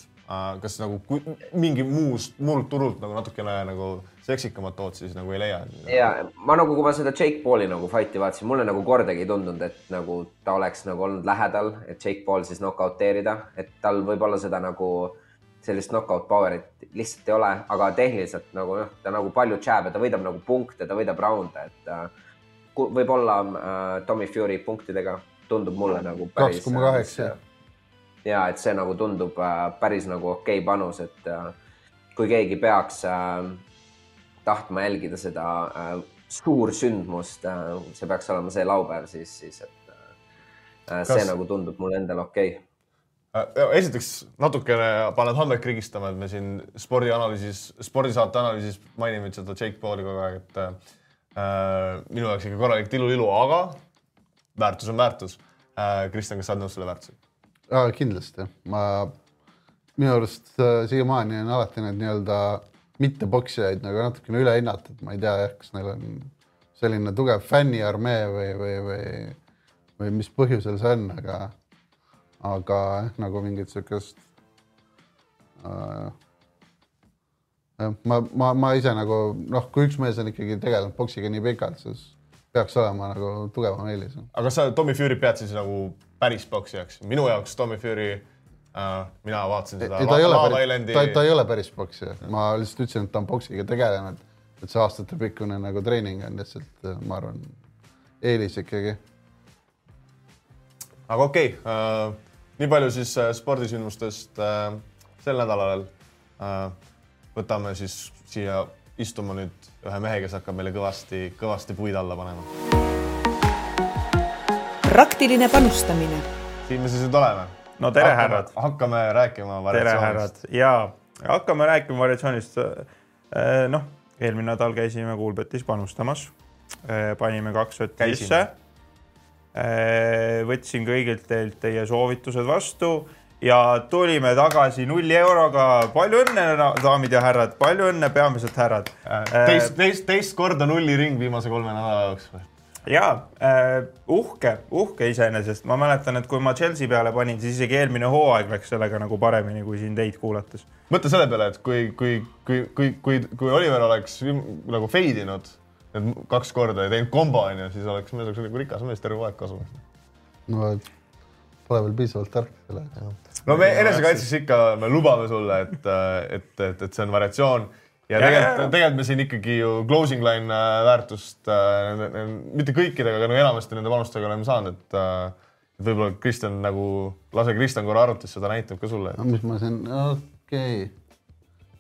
kas nagu kui, mingi muust, muult turult nagu natukene nagu seksikamat tood siis nagu ei leia? ja ma nagu, kui ma seda Jake Pauli nagu fight'i vaatasin, mulle nagu kordagi ei tundunud, et nagu ta oleks nagu olnud lähedal, et Jake Paul siis nokauteerida, et tal võib-olla seda nagu sellist knockout power'it lihtsalt ei ole, aga tehniliselt nagu noh, ta nagu palju jab'e, ta võidab nagu punkte, ta võidab raunde, et äh, võib-olla äh, Tommy Fury punktidega tundub mulle nagu kaks koma kaheksa. äh, ja et see nagu tundub äh, päris nagu okei okay panus, et äh, kui keegi peaks äh, tahtma jälgida seda suursündmust, see peaks olema see laupäev siis, siis et Kas... see nagu tundub mulle endale okei. Okay esiteks natukene paned hammed krigistama, et me siin spordianalüüsis, spordisaate analüüsis mainime seda Jake Pauli kogu aeg, et äh, minu jaoks ikka korralik tilulilu, aga väärtus on väärtus äh,. Kristjan, kas sa oled nõus selle väärtusega? kindlasti, ma, minu arust äh, siiamaani on alati need nii-öelda mittepoksijaid nagu natukene üle hinnatud, ma ei tea jah, kas neil on selline tugev fänniarmee või, või, või, või mis põhjusel see on, aga, aga jah, nagu mingit sihukest äh, jah, ma, ma, ma ise nagu noh, kui üks mees on ikkagi tegelenud poksiga nii pikalt, siis peaks olema nagu tugevam eelis. aga sa Tommy Fury pead siis nagu päris poksijaks. minu jaoks Tommy Fury äh,, mina vaatasin seda. ta päris, ta, ta ei ole päris poksija, ma lihtsalt ütlesin, et ta on poksiga tegelenud, et see aastatepikkune nagu treening on lihtsalt, ma arvan, eelis ikkagi. aga okei okay, äh,, nii palju siis äh, spordisündmustest äh, sel nädalal äh,. Võtame siis siia istuma nüüd ühe mehe, kes hakkab meile kõvasti, kõvasti puid alla panema praktiline panustamine. siin me siis nüüd oleme. no tere, härrad. hakkame rääkima variatsioonist. ja hakkame rääkima variatsioonist. Äh, noh, eelmine nädal käisime Kuulbetis panustamas, äh, panime kaks sotti sisse. Äh, võtsin kõigilt teilt teie soovitused vastu ja tulime tagasi nulli euroga. palju õnne, daamid ja härrad, palju õnne, peamiselt härrad. teist, teist, teist korda nulliring viimase kolme nädala jooksul ja äh, uhke, uhke iseenesest, ma mäletan, et kui ma Chelsea peale panin, siis isegi eelmine hooaeg läks sellega nagu paremini kui siin teid kuulates. mõtle selle peale, et kui, kui, kui, kui, kui, kui Oliver oleks nagu fade inud need kaks korda ja teinud kombo onju, siis oleks mees oleks nagu rikas mees terve aeg kasumis. no pole veel piisavalt tark selle jaoks. no me enesekaitseks ikka, me lubame sulle, et, et, et, et see on variatsioon ja tegelikult, tegelikult me siin ikkagi ju closing line äh, väärtust äh, mitte kõikidega, aga no enamasti nende panustega oleme saanud, et äh, võib-olla Kristjan nagu, lase Kristjan korra arvutis, seda näitab ka sulle et.... no mis ma siin, okei okay..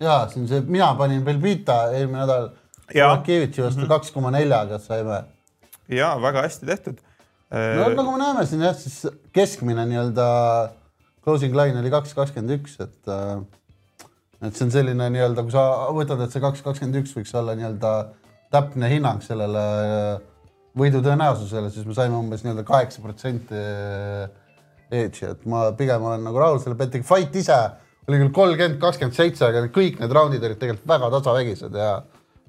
ja siin see, mina panin Belvita eelmine nädal Kevitši vastu mhm. kaks koma neljaga saime. ja väga hästi tehtud. No äh, nagu me näeme siin jah, siis keskmine nii-öelda closing line oli kaks kakskümmend üks, et äh, et see on selline nii-öelda, kui sa võtad, et see kaks kakskümmend üks võiks olla nii-öelda täpne hinnang sellele äh, võidu tõenäosusele, siis me saime umbes nii-öelda kaheksa protsenti edge'i, et ma pigem olen nagu rahul selle betiga. Fight ise oli küll kolmkümmend, kakskümmend seitse, aga kõik need raundid olid tegelikult väga tasavägised ja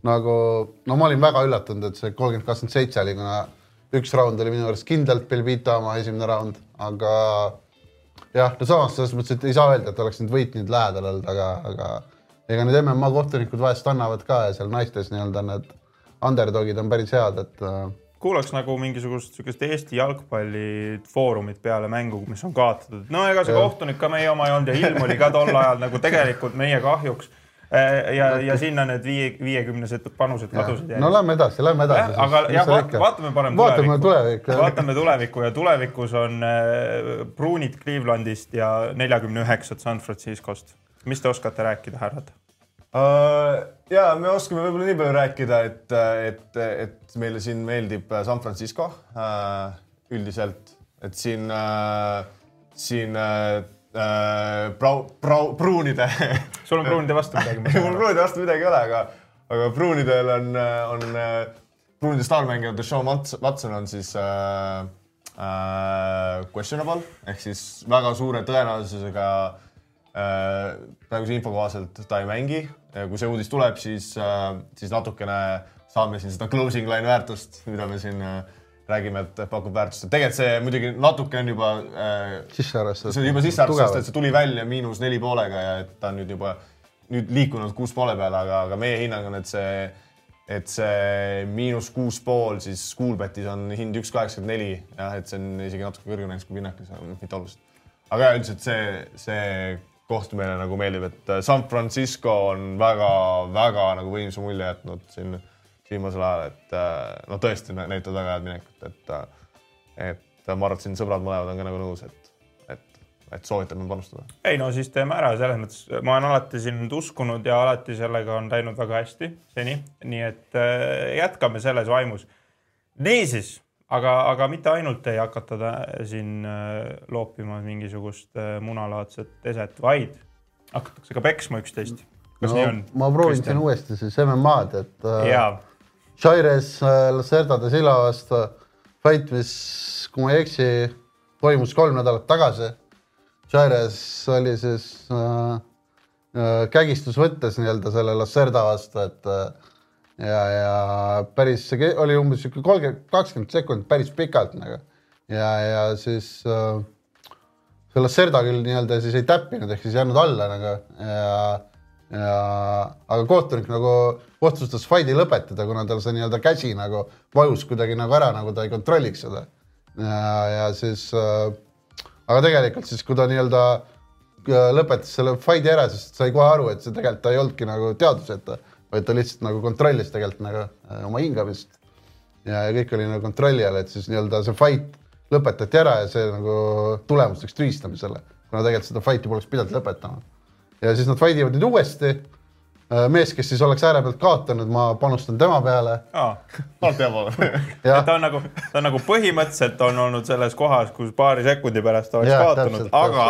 nagu no ma olin väga üllatunud, et see kolmkümmend, kakskümmend seitse oli, kuna üks round oli minu arust kindlalt Belvita oma esimene round, aga jah, no samas selles mõttes, et ei saa öelda, et oleks nüüd võit nüüd lähedal olnud, aga, aga ega need MMA kohtunikud vahest annavad ka ja seal naistes nii-öelda need underdogid on päris head, et äh, kuulaks nagu mingisugust sihukest Eesti jalgpallifoorumit peale mängu, mis on kaotatud. no ega see kohtunik ka meie oma ei olnud ja ilm oli ka tol ajal nagu tegelikult meie kahjuks. ja, ja sinna need viie, viiekümnesed panused kadusid. no lähme edasi, lähme edasi. aga jah, vaatame parem vaatame tulevikku. tulevikku. vaatame tulevikku ja tulevikus on äh, pruunid Clevelandist ja neljakümne üheksat San Franciscost. mis te oskate rääkida, härrad? Uh, ja me oskame võib-olla nii palju rääkida, et, et, et meile siin meeldib San Francisco üldiselt, et siin siin uh, brau-, brau-, pruunide sul on pruunide vastu midagi? [laughs] mul pruunide vastu midagi ei ole, aga, aga pruunidel on, on pruunide staarmängija Deshaun Wats- Watson on siis uh, uh, questionable ehk siis väga suure tõenäosusega uh, praeguse info kohaselt ta ei mängi. kui see uudis tuleb, siis uh,, siis natukene saame siin seda closing line väärtust, mida me siin uh, räägime, et pakub väärtust, et tegelikult see muidugi natuke on juba uh, sisse arvestatud. see on juba sisse arvestatud, et see tuli välja miinus neli poolega ja et ta on nüüd juba nüüd liikunud kuus poole peale, aga, aga meie hinnang on, et see, et see miinus kuus pool siis Schoolbetis on hind üks kaheksakümmend neli, jah, et see on isegi natuke kõrgem näiteks kui Pinnakis, mitte oluliselt. aga üldiselt see, see koht meile nagu meeldib, et San Francisco on väga-väga nagu võimsa mulje jätnud siin viimasel ajal, et no tõesti näitavad väga head minekut, et, et ma arvan, et siin sõbrad mõlemad on ka nagu nõus, et et, et soovitame panustada. ei no siis teeme ära, selles mõttes ma olen alati siin nüüd uskunud ja alati sellega on läinud väga hästi seni, nii et äh, jätkame selles vaimus. niisiis, aga, aga mitte ainult ei hakata siin äh, loopima mingisugust äh, munalaadset eset, vaid hakatakse ka peksma üksteist. kas no, nii on? ma proovin siin uuesti siis MM-ad, et äh, jaa, Chaires äh, Lacerda de Silva vastu. Fight, mis, kui ma ei eksi, toimus kolm nädalat tagasi. Chaires oli siis äh, äh, kägistusvõttes nii-öelda selle Lacerda vastu, et äh, ja, ja päris, see oli umbes sihuke kolmkümmend, kakskümmend sekundit päris pikalt nagu. Ja, ja siis äh, see Lacerda küll nii-öelda siis ei täppinud ehk siis jäänud alla nagu. Ja ja aga kohtunik nagu otsustas fight'i lõpetada, kuna tal see nii-öelda käsi nagu vajus kuidagi nagu ära, nagu ta ei kontrolliks seda. ja, siis äh,, aga tegelikult siis, kui ta nii-öelda äh, lõpetas selle fight'i ära, siis sai kohe aru, et see tegelikult ta ei olnudki nagu teadvuseta, vaid ta lihtsalt nagu kontrollis tegelikult nagu äh, oma hingamist. ja, ja kõik oli nagu kontrolli all, et siis nii-öelda see fight lõpetati ära ja see nagu tulemus läks tühistamisele, kuna tegelikult seda fight'i poleks pidanud lõpetama ja siis nad fight ivad nüüd uuesti. mees, kes siis oleks ääre pealt kaotanud, ma panustan tema peale hea pool. ja ta on nagu, ta on nagu põhimõtteliselt on olnud selles kohas, kus paari sekundi pärast oleks Jaa, kaotanud, aga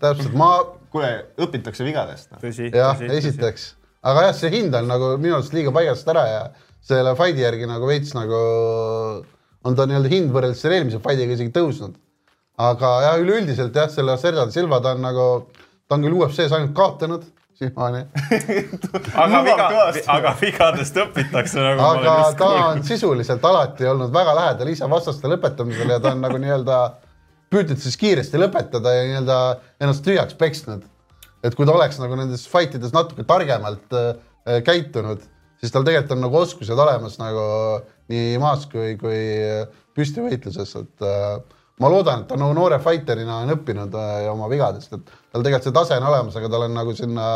täpselt ma kuule, õpitakse vigadest. tõsi, jah, esiteks, aga jah, see hind on nagu minu arust liiga paigast ära ja selle fight'i järgi nagu veits nagu on ta nii-öelda hind võrreldes selle eelmise fight'iga isegi tõusnud. aga jah, üleüldiselt jah, selle Sergio Silva ta on nagu, ta on küll UFC-s ainult kaotanud siiamaani, [laughs] aga viga aga vigadest õpitakse nagu aga ta on sisuliselt alati olnud väga lähedal ise vastaste lõpetamisele ja ta on nagu nii-öelda püüdnud siis kiiresti lõpetada ja nii-öelda ennast tühjaks peksnud. et kui ta oleks nagu nendes fight ides natuke targemalt äh, käitunud, siis tal tegelikult on nagu oskused olemas nagu nii maas kui, kui püstivõitluses, et äh, ma loodan, et ta nagu noore fighter'ina on õppinud äh, oma vigadest, et tal tegelikult see tase on olemas, aga tal on nagu sinna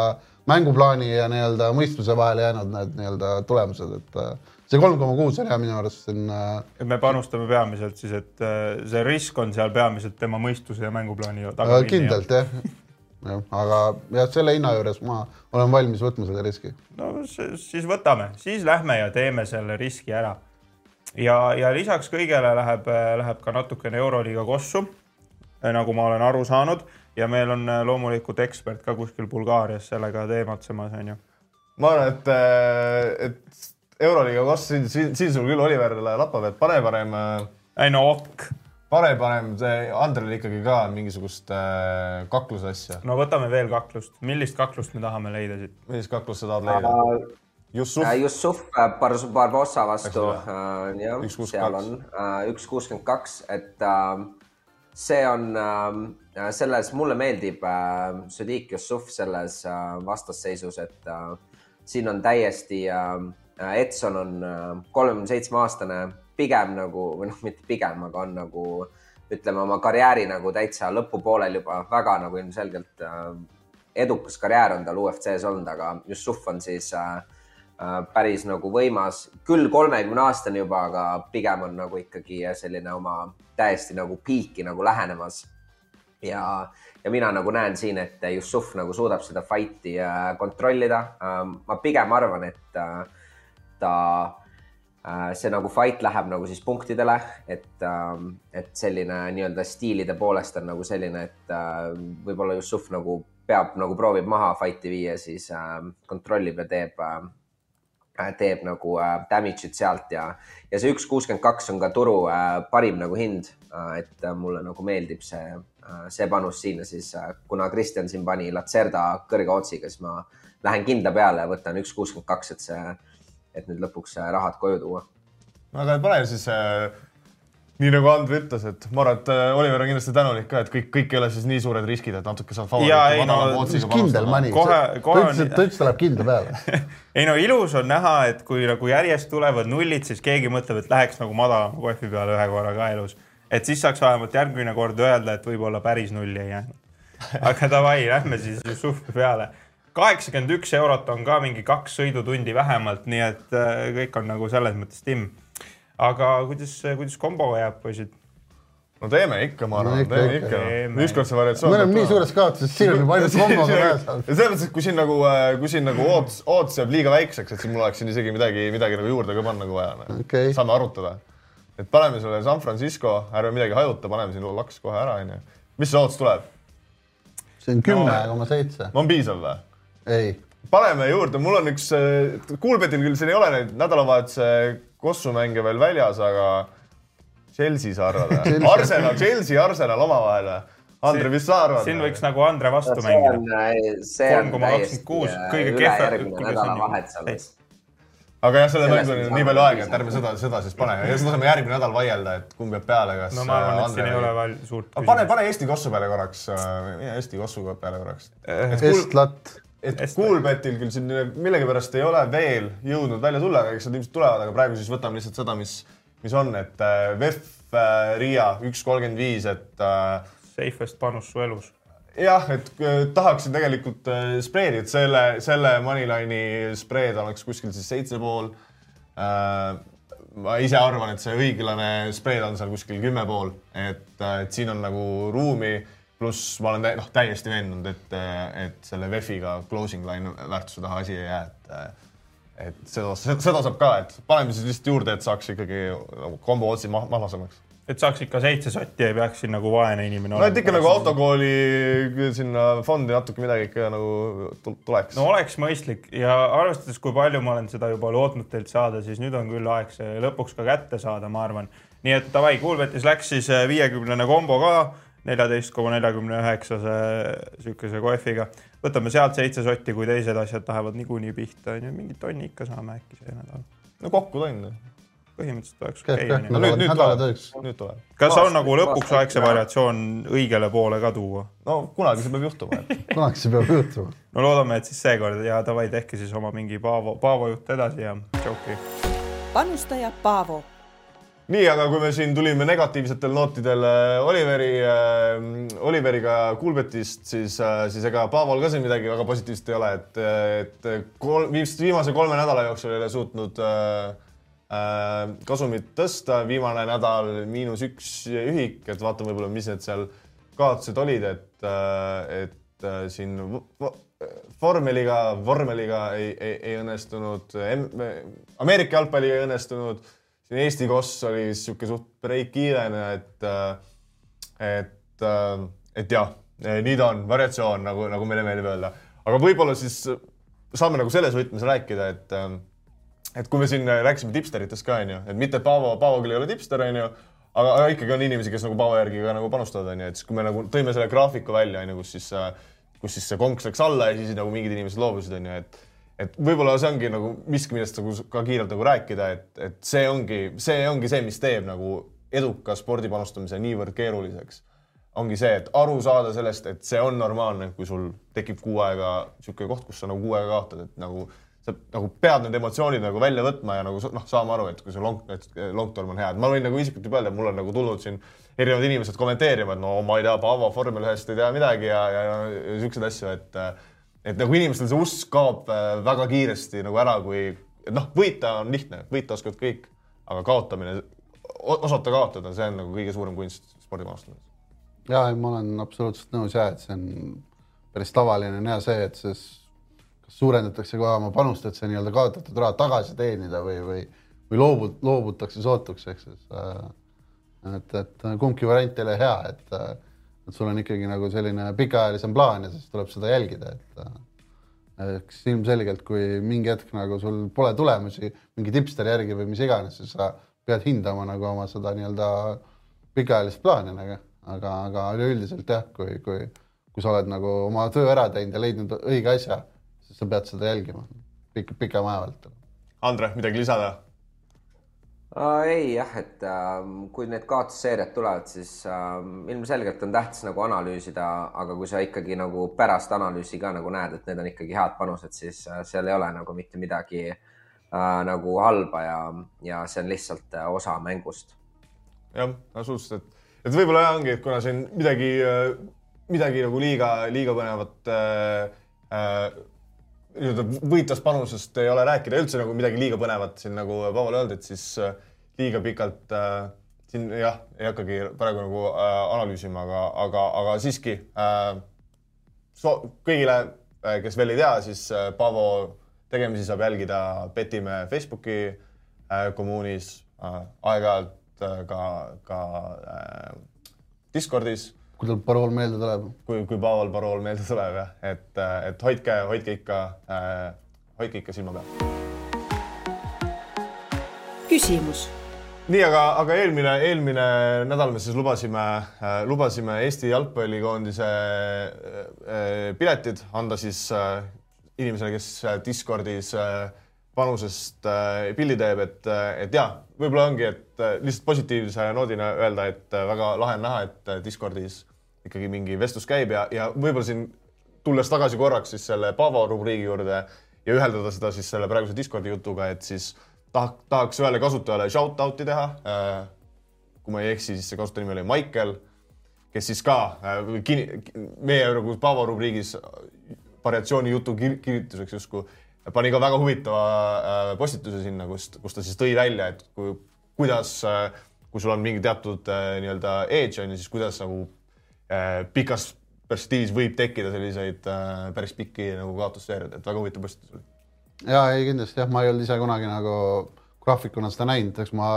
mänguplaani ja nii-öelda mõistuse vahele jäänud need nii-öelda tulemused, et äh, see kolm koma kuus on hea minu arust siin äh, me panustame peamiselt siis, et see risk on seal peamiselt tema mõistuse ja mänguplaani taga kindlalt jah, jah, aga jah, selle hinna juures ma olen valmis võtma selle riski. no siis võtame, siis lähme ja teeme selle riski ära. ja, ja lisaks kõigele läheb, läheb ka natukene Euroliiga kossu, nagu ma olen aru saanud ja meil on äh, loomulikult ekspert ka kuskil Bulgaarias sellega teematsemas, onju. ma arvan, et, et Euroliiga kost, siin, siin, siin sul küll Oliver lappab, et pane parem, ei no ok, pane parem see Andrel ikkagi ka mingisugust äh, kakluse asja. no võtame veel kaklust, millist kaklust me tahame leida siit? millist kaklust sa tahad leida? Jussuf? Äh, Jussuf äh, Bar- Barbossa vastu äh,, jah Üks, kuuskümmend seal on üks kuuskümmend kaks, et äh, see on äh, selles, mulle meeldib Sadiq Jussuf selles vastasseisus, et siin on täiesti äh,, Edson on kolmekümne seitsme aastane, pigem nagu või noh, mitte pigem, aga on nagu ütleme oma karjääri nagu täitsa lõpupoolel juba väga nagu ilmselgelt edukas karjäär on tal UFC-s olnud, aga Jussuf on siis äh, päris nagu võimas, küll kolmekümne aastane juba, aga pigem on nagu ikkagi selline oma täiesti nagu piiki nagu lähenemas. ja, ja mina nagu näen siin, et Jussuf nagu suudab seda fight'i äh, kontrollida. ma pigem arvan, et äh, ta äh, see nagu fight läheb nagu siis punktidele, et, et selline nii-öelda stiilide poolest on nagu selline, et äh, võib-olla Jussuf nagu peab nagu proovib maha fight'i viia, siis äh, kontrollib ja teeb äh, teeb nagu äh, damage'it sealt ja, ja see üks kuuskümmend kaks on ka turu äh, parim nagu hind äh,. et äh, mulle nagu meeldib see äh,, see panus siin ja siis äh, kuna Kristjan siin pani Lacerda kõrge otsiga, siis ma lähen kindla peale võtan üks kuuskümmend kaks, et see, et nüüd lõpuks äh, rahad koju tuua. no aga pane siis äh, nii nagu Andre ütles, et ma arvan, et äh, Oliver on kindlasti tänulik ka, et kõik, kõik ei ole siis nii suured riskid, et natuke saab favoriiti madala no, kootsiga kindel panustada. Kohe- kohe ta on- ütles, et ta ta läheb kindla peale. [laughs] ei no ilus on näha, et kui nagu järjest tulevad nullid, siis keegi mõtleb, et läheks nagu madalama kohvi peale ühe korra ka elus. et siis saaks vähemalt järgmine kord öelda, et võib-olla päris nulli ei jäänud. [laughs] aga davai, lähme siis Jussufi peale. kaheksakümmend üks eurot on ka mingi kaks sõidutundi vähemalt, nii et äh, kõik on nagu selles mõttes timm. Aga kuidas, kuidas kombo jääb, poisid? no teeme ikka, ma arvan No teeme ikka. ikka. ükskord see variatsioon. me oleme nii suures kaotuses, siin on juba ainult saanud. ja selles mõttes, et kui siin nagu, kui siin nagu ootus, ootus jääb liiga väikseks, et siis mul oleks siin isegi midagi, midagi nagu juurde ka panna, kui vaja. Okei. saame arutada. et paneme selle San Francisco, ärme midagi hajuta, paneme siin laks kohe ära, onju. mis see ootus tuleb? see on kümme koma seitse. on piisav või? ei, paneme juurde, mul on üks, Kuulbetil küll siin ei ole neid nädalavahetuse kossumänge veel väljas, aga Chelsea sa arvad või? Chelsea. Arsenal, Chelsea, Arsenal omavahel või? Andre, mis sa arvad? siin võiks nagu Andre vastu on mängida., see on 3,26, täiesti kõige äh, kehvem- aga jah, selle Selles mängu on nii palju aega, et ärme seda, seda siis pane ja siis laseme järgmine nädal vaielda, et kumb jääb peale, kas no ma arvan, äh, et siin Andre ei ole veel suurt aga pane, pane Eesti kossu peale korraks, mine Eesti kossu peale korraks. kuul- Estlat, et Kuulbetil küll siin millegipärast ei ole veel jõudnud välja tulla, aga eks nad ilmselt tulevad, aga praegu siis võtame lihtsalt seda, mis, mis on, et äh, VEF äh, Riia üks kolmkümmend viis, et äh, safest panus su elus. jah, et tahaksin tegelikult spreedi, et selle, selle Moneyline'i spreed oleks kuskil siis seitse pool. Ma ise arvan, et see õiglane spreed on seal kuskil kümme pool, et, et siin on nagu ruumi, pluss ma olen tä noh, täiesti veendunud, et, et selle VEF-iga closing line väärtuse taha asi ei jää, et et seda, seda saab ka, et paneme siis lihtsalt juurde, et saaks ikkagi nagu kombo otsi mah mahlasemaks et saaks ikka seitse sotti, ei peaks siin nagu vaene inimene no et ikka nagu. autokooli sinna fondi natuke midagi ikka nagu tul- tuleks no oleks mõistlik ja arvestades, kui palju ma olen seda juba lootnud teilt saada, siis nüüd on küll aeg see lõpuks ka kätte saada, ma arvan. nii et davai, Kuulbetis läks siis äh, viiekümnene kombo ka, neljateist koma neljakümne üheksase sihukese kohviga. võtame sealt seitse sotti, kui teised asjad lähevad niikuinii pihta, onju, mingit tonni ikka saame äkki see nädal. no kokku tonn. põhimõtteliselt oleks okei. No nüüd- nüüd tuleb. nüüd tuleb. kas on Aasta- nagu lõpuks aeg see variatsioon õigele poole ka tuua? no kunagi see peab juhtuma, [laughs] kunagi see peab juhtuma. no loodame, et siis seekord ja davai, tehke siis oma mingi Paavo, Paavo jutt edasi ja tšauki. panustaja Paavo nii, aga kui me siin tulime negatiivsetel nootidel äh, Oliveri äh,, Oliveriga Kuulbetist, siis äh,, siis ega Paaval ka siin midagi väga positiivset ei ole, et, et kolm, viimase kolme nädala jooksul ei ole suutnud äh, äh, kasumit tõsta, viimane nädal miinus üks ühik, et vaatame võib-olla, mis need seal kaotused olid, et äh,, et äh, siin vormeliga, vormeliga ei, ei, ei õnnestunud, Ameerika jalgpalli ei õnnestunud siin Eesti koss oli sihuke suht break-even, et, et, et jah, nii ta on, variatsioon nagu, nagu meile meeldib öelda. aga võib-olla siis saame nagu selles võtmes rääkida, et, et kui me siin rääkisime tipsteritest ka onju, et mitte Paavo, Paavo küll ei ole tipster onju, aga, aga ikkagi on inimesi, kes nagu Paavo järgi ka nagu panustavad onju, et siis kui me nagu tõime selle graafiku välja onju, kus siis, kus siis see konks läks alla ja siis nagu mingid inimesed loobusid onju, et et võib-olla see ongi nagu miski, millest nagu ka kiirelt nagu rääkida, et, et see ongi, see ongi see, mis teeb nagu eduka spordi panustamise niivõrd keeruliseks. ongi see, et aru saada sellest, et see on normaalne, kui sul tekib kuu aega niisugune koht, kus sa nagu kuu aega kaotad, et nagu sa nagu pead need emotsioonid nagu välja võtma ja nagu noh, saama aru, et kui see long, long term on hea, et ma võin nagu isiklikult öelda, et mul on nagu tulnud siin erinevad inimesed kommenteerima, et no ma ei tea, Paavo vormel ühest ei tea midagi ja, ja, ja, siukseid asju, et et nagu inimestel see usk kaob äh, väga kiiresti nagu ära, kui noh, võita on lihtne, võita oskavad kõik, aga kaotamine, osata kaotada, see on nagu kõige suurem kunst spordimaasturil. ja ei, ma olen absoluutselt nõus ja et see on päris tavaline on ja see, et siis kas suurendatakse kohe oma panust, et see nii-öelda kaotatud raha tagasi teenida või, või, või loobut-, loobutakse sootuks, ehk siis äh, et, et kumbki variant ei ole hea, et äh, et sul on ikkagi nagu selline pikaajalisem plaan ja siis tuleb seda jälgida, et äh, eks ilmselgelt, kui mingi hetk nagu sul pole tulemusi mingi tipsteri järgi või mis iganes, siis sa pead hindama nagu oma seda nii-öelda pikaajalist plaani nagu, aga, aga üleüldiselt jah, kui, kui, kui sa oled nagu oma töö ära teinud ja leidnud õige asja, siis sa pead seda jälgima pika, pikema aja vältel. Andre, midagi lisada? Ei jah, et äh, kui need kaotusseeriad tulevad, siis äh, ilmselgelt on tähtis nagu analüüsida, aga kui sa ikkagi nagu pärast analüüsi ka nagu näed, et need on ikkagi head panused, siis äh, seal ei ole nagu mitte midagi äh, nagu halba ja, ja see on lihtsalt äh, osa mängust. jah, absoluutselt, et, et võib-olla ongi, et kuna siin midagi, midagi nagu liiga, liiga põnevat äh, nii-öelda võitvast panusest ei ole rääkida üldse nagu midagi liiga põnevat siin nagu Pavel öeldi, et siis äh, liiga pikalt äh, siin jah, ei hakkagi praegu nagu äh, analüüsima, aga, aga, aga siiski äh, so, kõigile, äh, kes veel ei tea, siis äh, Paavo tegemisi saab jälgida Petimäe Facebooki äh, kommuunis äh,, aeg-ajalt äh, ka, ka äh, Discordis kui tal parool meelde tuleb. kui, kui Paaval parool meelde tuleb jah, et, et hoidke, hoidke ikka äh,, hoidke ikka silma peal. küsimus. Nii, aga, aga eelmine, eelmine nädal me siis lubasime äh,, lubasime Eesti jalgpallikoondise äh, piletid anda siis äh, inimesele, kes Discordis äh, panusest äh, pildi teeb, et, et ja, võib-olla ongi, et äh, lihtsalt positiivse noodina öelda, et äh, väga lahe on näha, et Discordis ikkagi mingi vestlus käib ja, ja võib-olla siin tulles tagasi korraks siis selle Paavo rubriigi juurde ja üheldada seda siis selle praeguse Discordi jutuga, et siis tahaks, tahaks ühele kasutajale shout out'i teha. kui ma ei eksi, siis see kasutaja nimi oli Maicel, kes siis ka meie nagu Paavo rubriigis variatsiooni jutu kirjutuseks justkui pani ka väga huvitava postituse sinna, kus, kus ta siis tõi välja, et kui, kuidas, kui sul on mingi teatud nii-öelda edge on ju, siis kuidas nagu Äh, pikas perspektiivis võib tekkida selliseid äh, päris pikki nagu kaotusseeriaid, et väga huvitav postitus oli. Ja ei kindlasti jah, ma ei olnud ise kunagi nagu graafikuna seda näinud, eks ma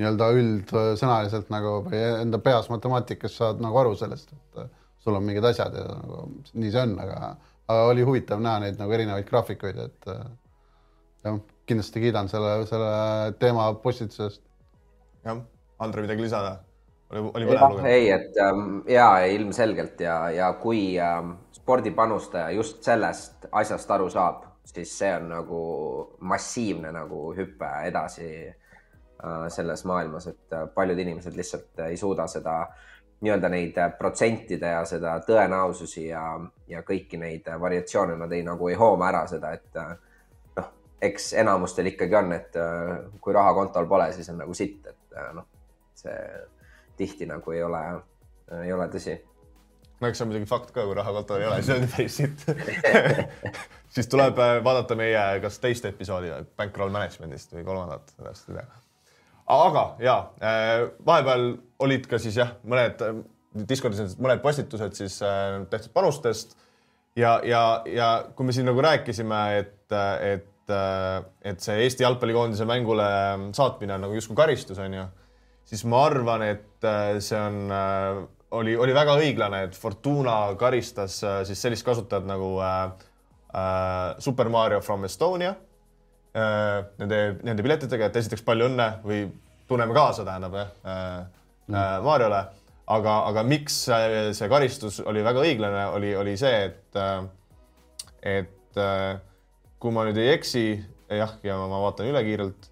nii-öelda üldsõnaliselt nagu või enda peas matemaatikas saad nagu aru sellest, et äh, sul on mingid asjad ja nagu nii see on, aga, aga oli huvitav näha neid nagu erinevaid graafikuid, et jah, kindlasti kiidan selle, selle teema postituse eest. jah, Andre, midagi lisada? oli, oli põnev lugeda. ei, et ähm, ja ilmselgelt ja, ja kui ähm, spordipanustaja just sellest asjast aru saab, siis see on nagu massiivne nagu hüpe edasi äh, selles maailmas, et äh, paljud inimesed lihtsalt ei suuda seda nii-öelda neid protsentide ja seda tõenäosusi ja, ja kõiki neid variatsioone, nad ei nagu ei hooma ära seda, et äh, noh, eks enamustel ikkagi on, et kui raha kontol pole, siis on nagu sitt, et noh, see tihti nagu ei ole, ei ole tõsi. no eks see on muidugi fakt ka, kui raha kontol ei ole, siis on päris sitt [laughs] siis tuleb äh, vaadata meie kas teist episoodi Bankroll Managementist või kolmandat, täpselt ei tea. aga ja äh, vahepeal olid ka siis jah, mõned äh, Discordis mõned postitused siis tehtud panustest ja, ja, ja kui me siin nagu rääkisime, et, et, et see Eesti jalgpallikoondise mängule saatmine on nagu justkui karistus, onju siis ma arvan, et äh, see on, äh, oli, oli väga õiglane, et Fortuna karistas äh, siis sellist kasutajat nagu äh, Super Mario from Estonia äh, nende, nende piletitega, et esiteks palju õnne või tunneme kaasa, tähendab jah äh, mm. Mariole. aga, aga miks see karistus oli väga õiglane, oli, oli see, et, et kui ma nüüd ei eksi, jah, ja ma vaatan üle kiirelt,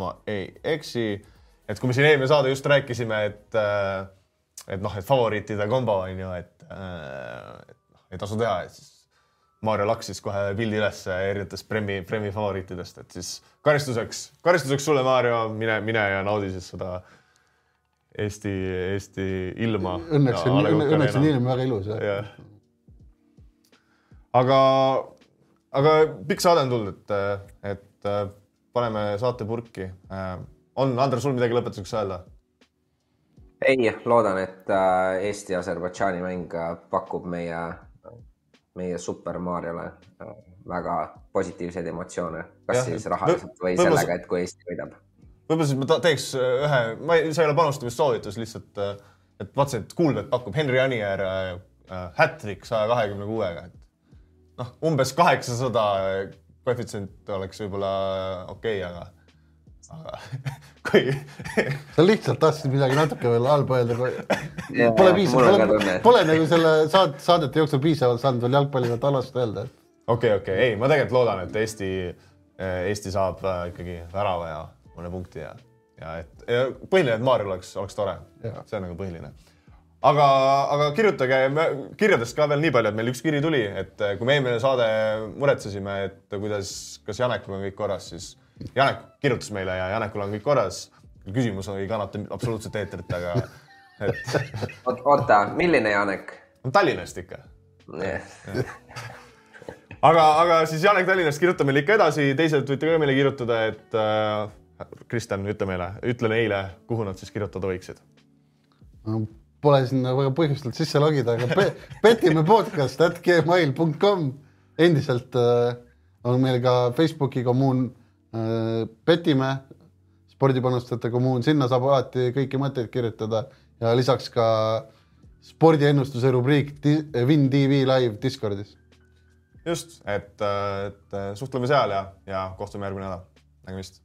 ma ei eksi, et kui me siin eelmine saade just rääkisime, et äh, et noh, et favoriitide kombo on ju, et äh, et noh, ei tasu teha, et siis Maarja laksis kohe pildi üles erinevatest Premi, Premi favoriitidest, et siis karistuseks, karistuseks sulle, Maarja, mine, mine ja naudi siis seda Eesti, Eesti ilma. õnneks on, õnneks on ilm väga ilus jah. jah. aga, aga pikk saade on tulnud, et, et äh, paneme saate purki. on, Andres, sul midagi lõpetuseks öelda? ei, loodan, et äh, Eesti-Aserbaidžaani mäng äh, pakub meie, meie Super Mariole äh, väga positiivseid emotsioone, kas Jah, siis rahaliselt või võib-olla sellega, et kui Eesti võidab. võib-olla siis ma teeks ühe, ma ei, see ei ole panustamissoovitus, lihtsalt, et vaatasin, et Kuulmet pakub Henri Anier äh, äh, hat-trick saja kahekümne kuuega, et noh, umbes kaheksasada koefitsient oleks võib-olla okei okay,, aga, aga [laughs] kui sa lihtsalt tahtsid midagi natuke veel halba öelda, Jaa, pole piisavalt, pole pole nagu selle saad-, saadete jooksul piisavalt saanud veel jalgpalli pealt halvasti öelda. okei, okei, ei, ma tegelikult loodan, et Eesti, Eesti saab äh, ikkagi värava ja mõne punkti ja, ja et ja põhiline, et Maarjal oleks, oleks tore. See on nagu põhiline. aga, aga kirjutage kirjadest ka veel nii palju, et meil üks kiri tuli, et äh, kui me eelmine saade muretsesime, et kuidas, kas Janekuga on kõik korras, siis Janek kirjutas meile ja Janekul on kõik korras. küsimus ei kannata absoluutselt eetrit, aga [laughs] et oota, milline Janek? Tallinnast ikka [laughs] aga, aga siis Janek Tallinnast kirjutab meile ikka edasi, teised võite ka meile kirjutada, et äh, Kristjan, ütle meile, ütle neile, kuhu nad siis kirjutada võiksid. Pole sinna väga põhjustanud sisse logida, aga pe petime podcast at gmail.com endiselt äh, on meil ka Facebooki kommuun petime, spordipanustajate kommuun, sinna saab alati kõiki mõtteid kirjutada ja lisaks ka spordiennustuse rubriik Win TV live Discordis. just, et, et suhtleme seal ja, ja kohtume järgmine nädal. nägemist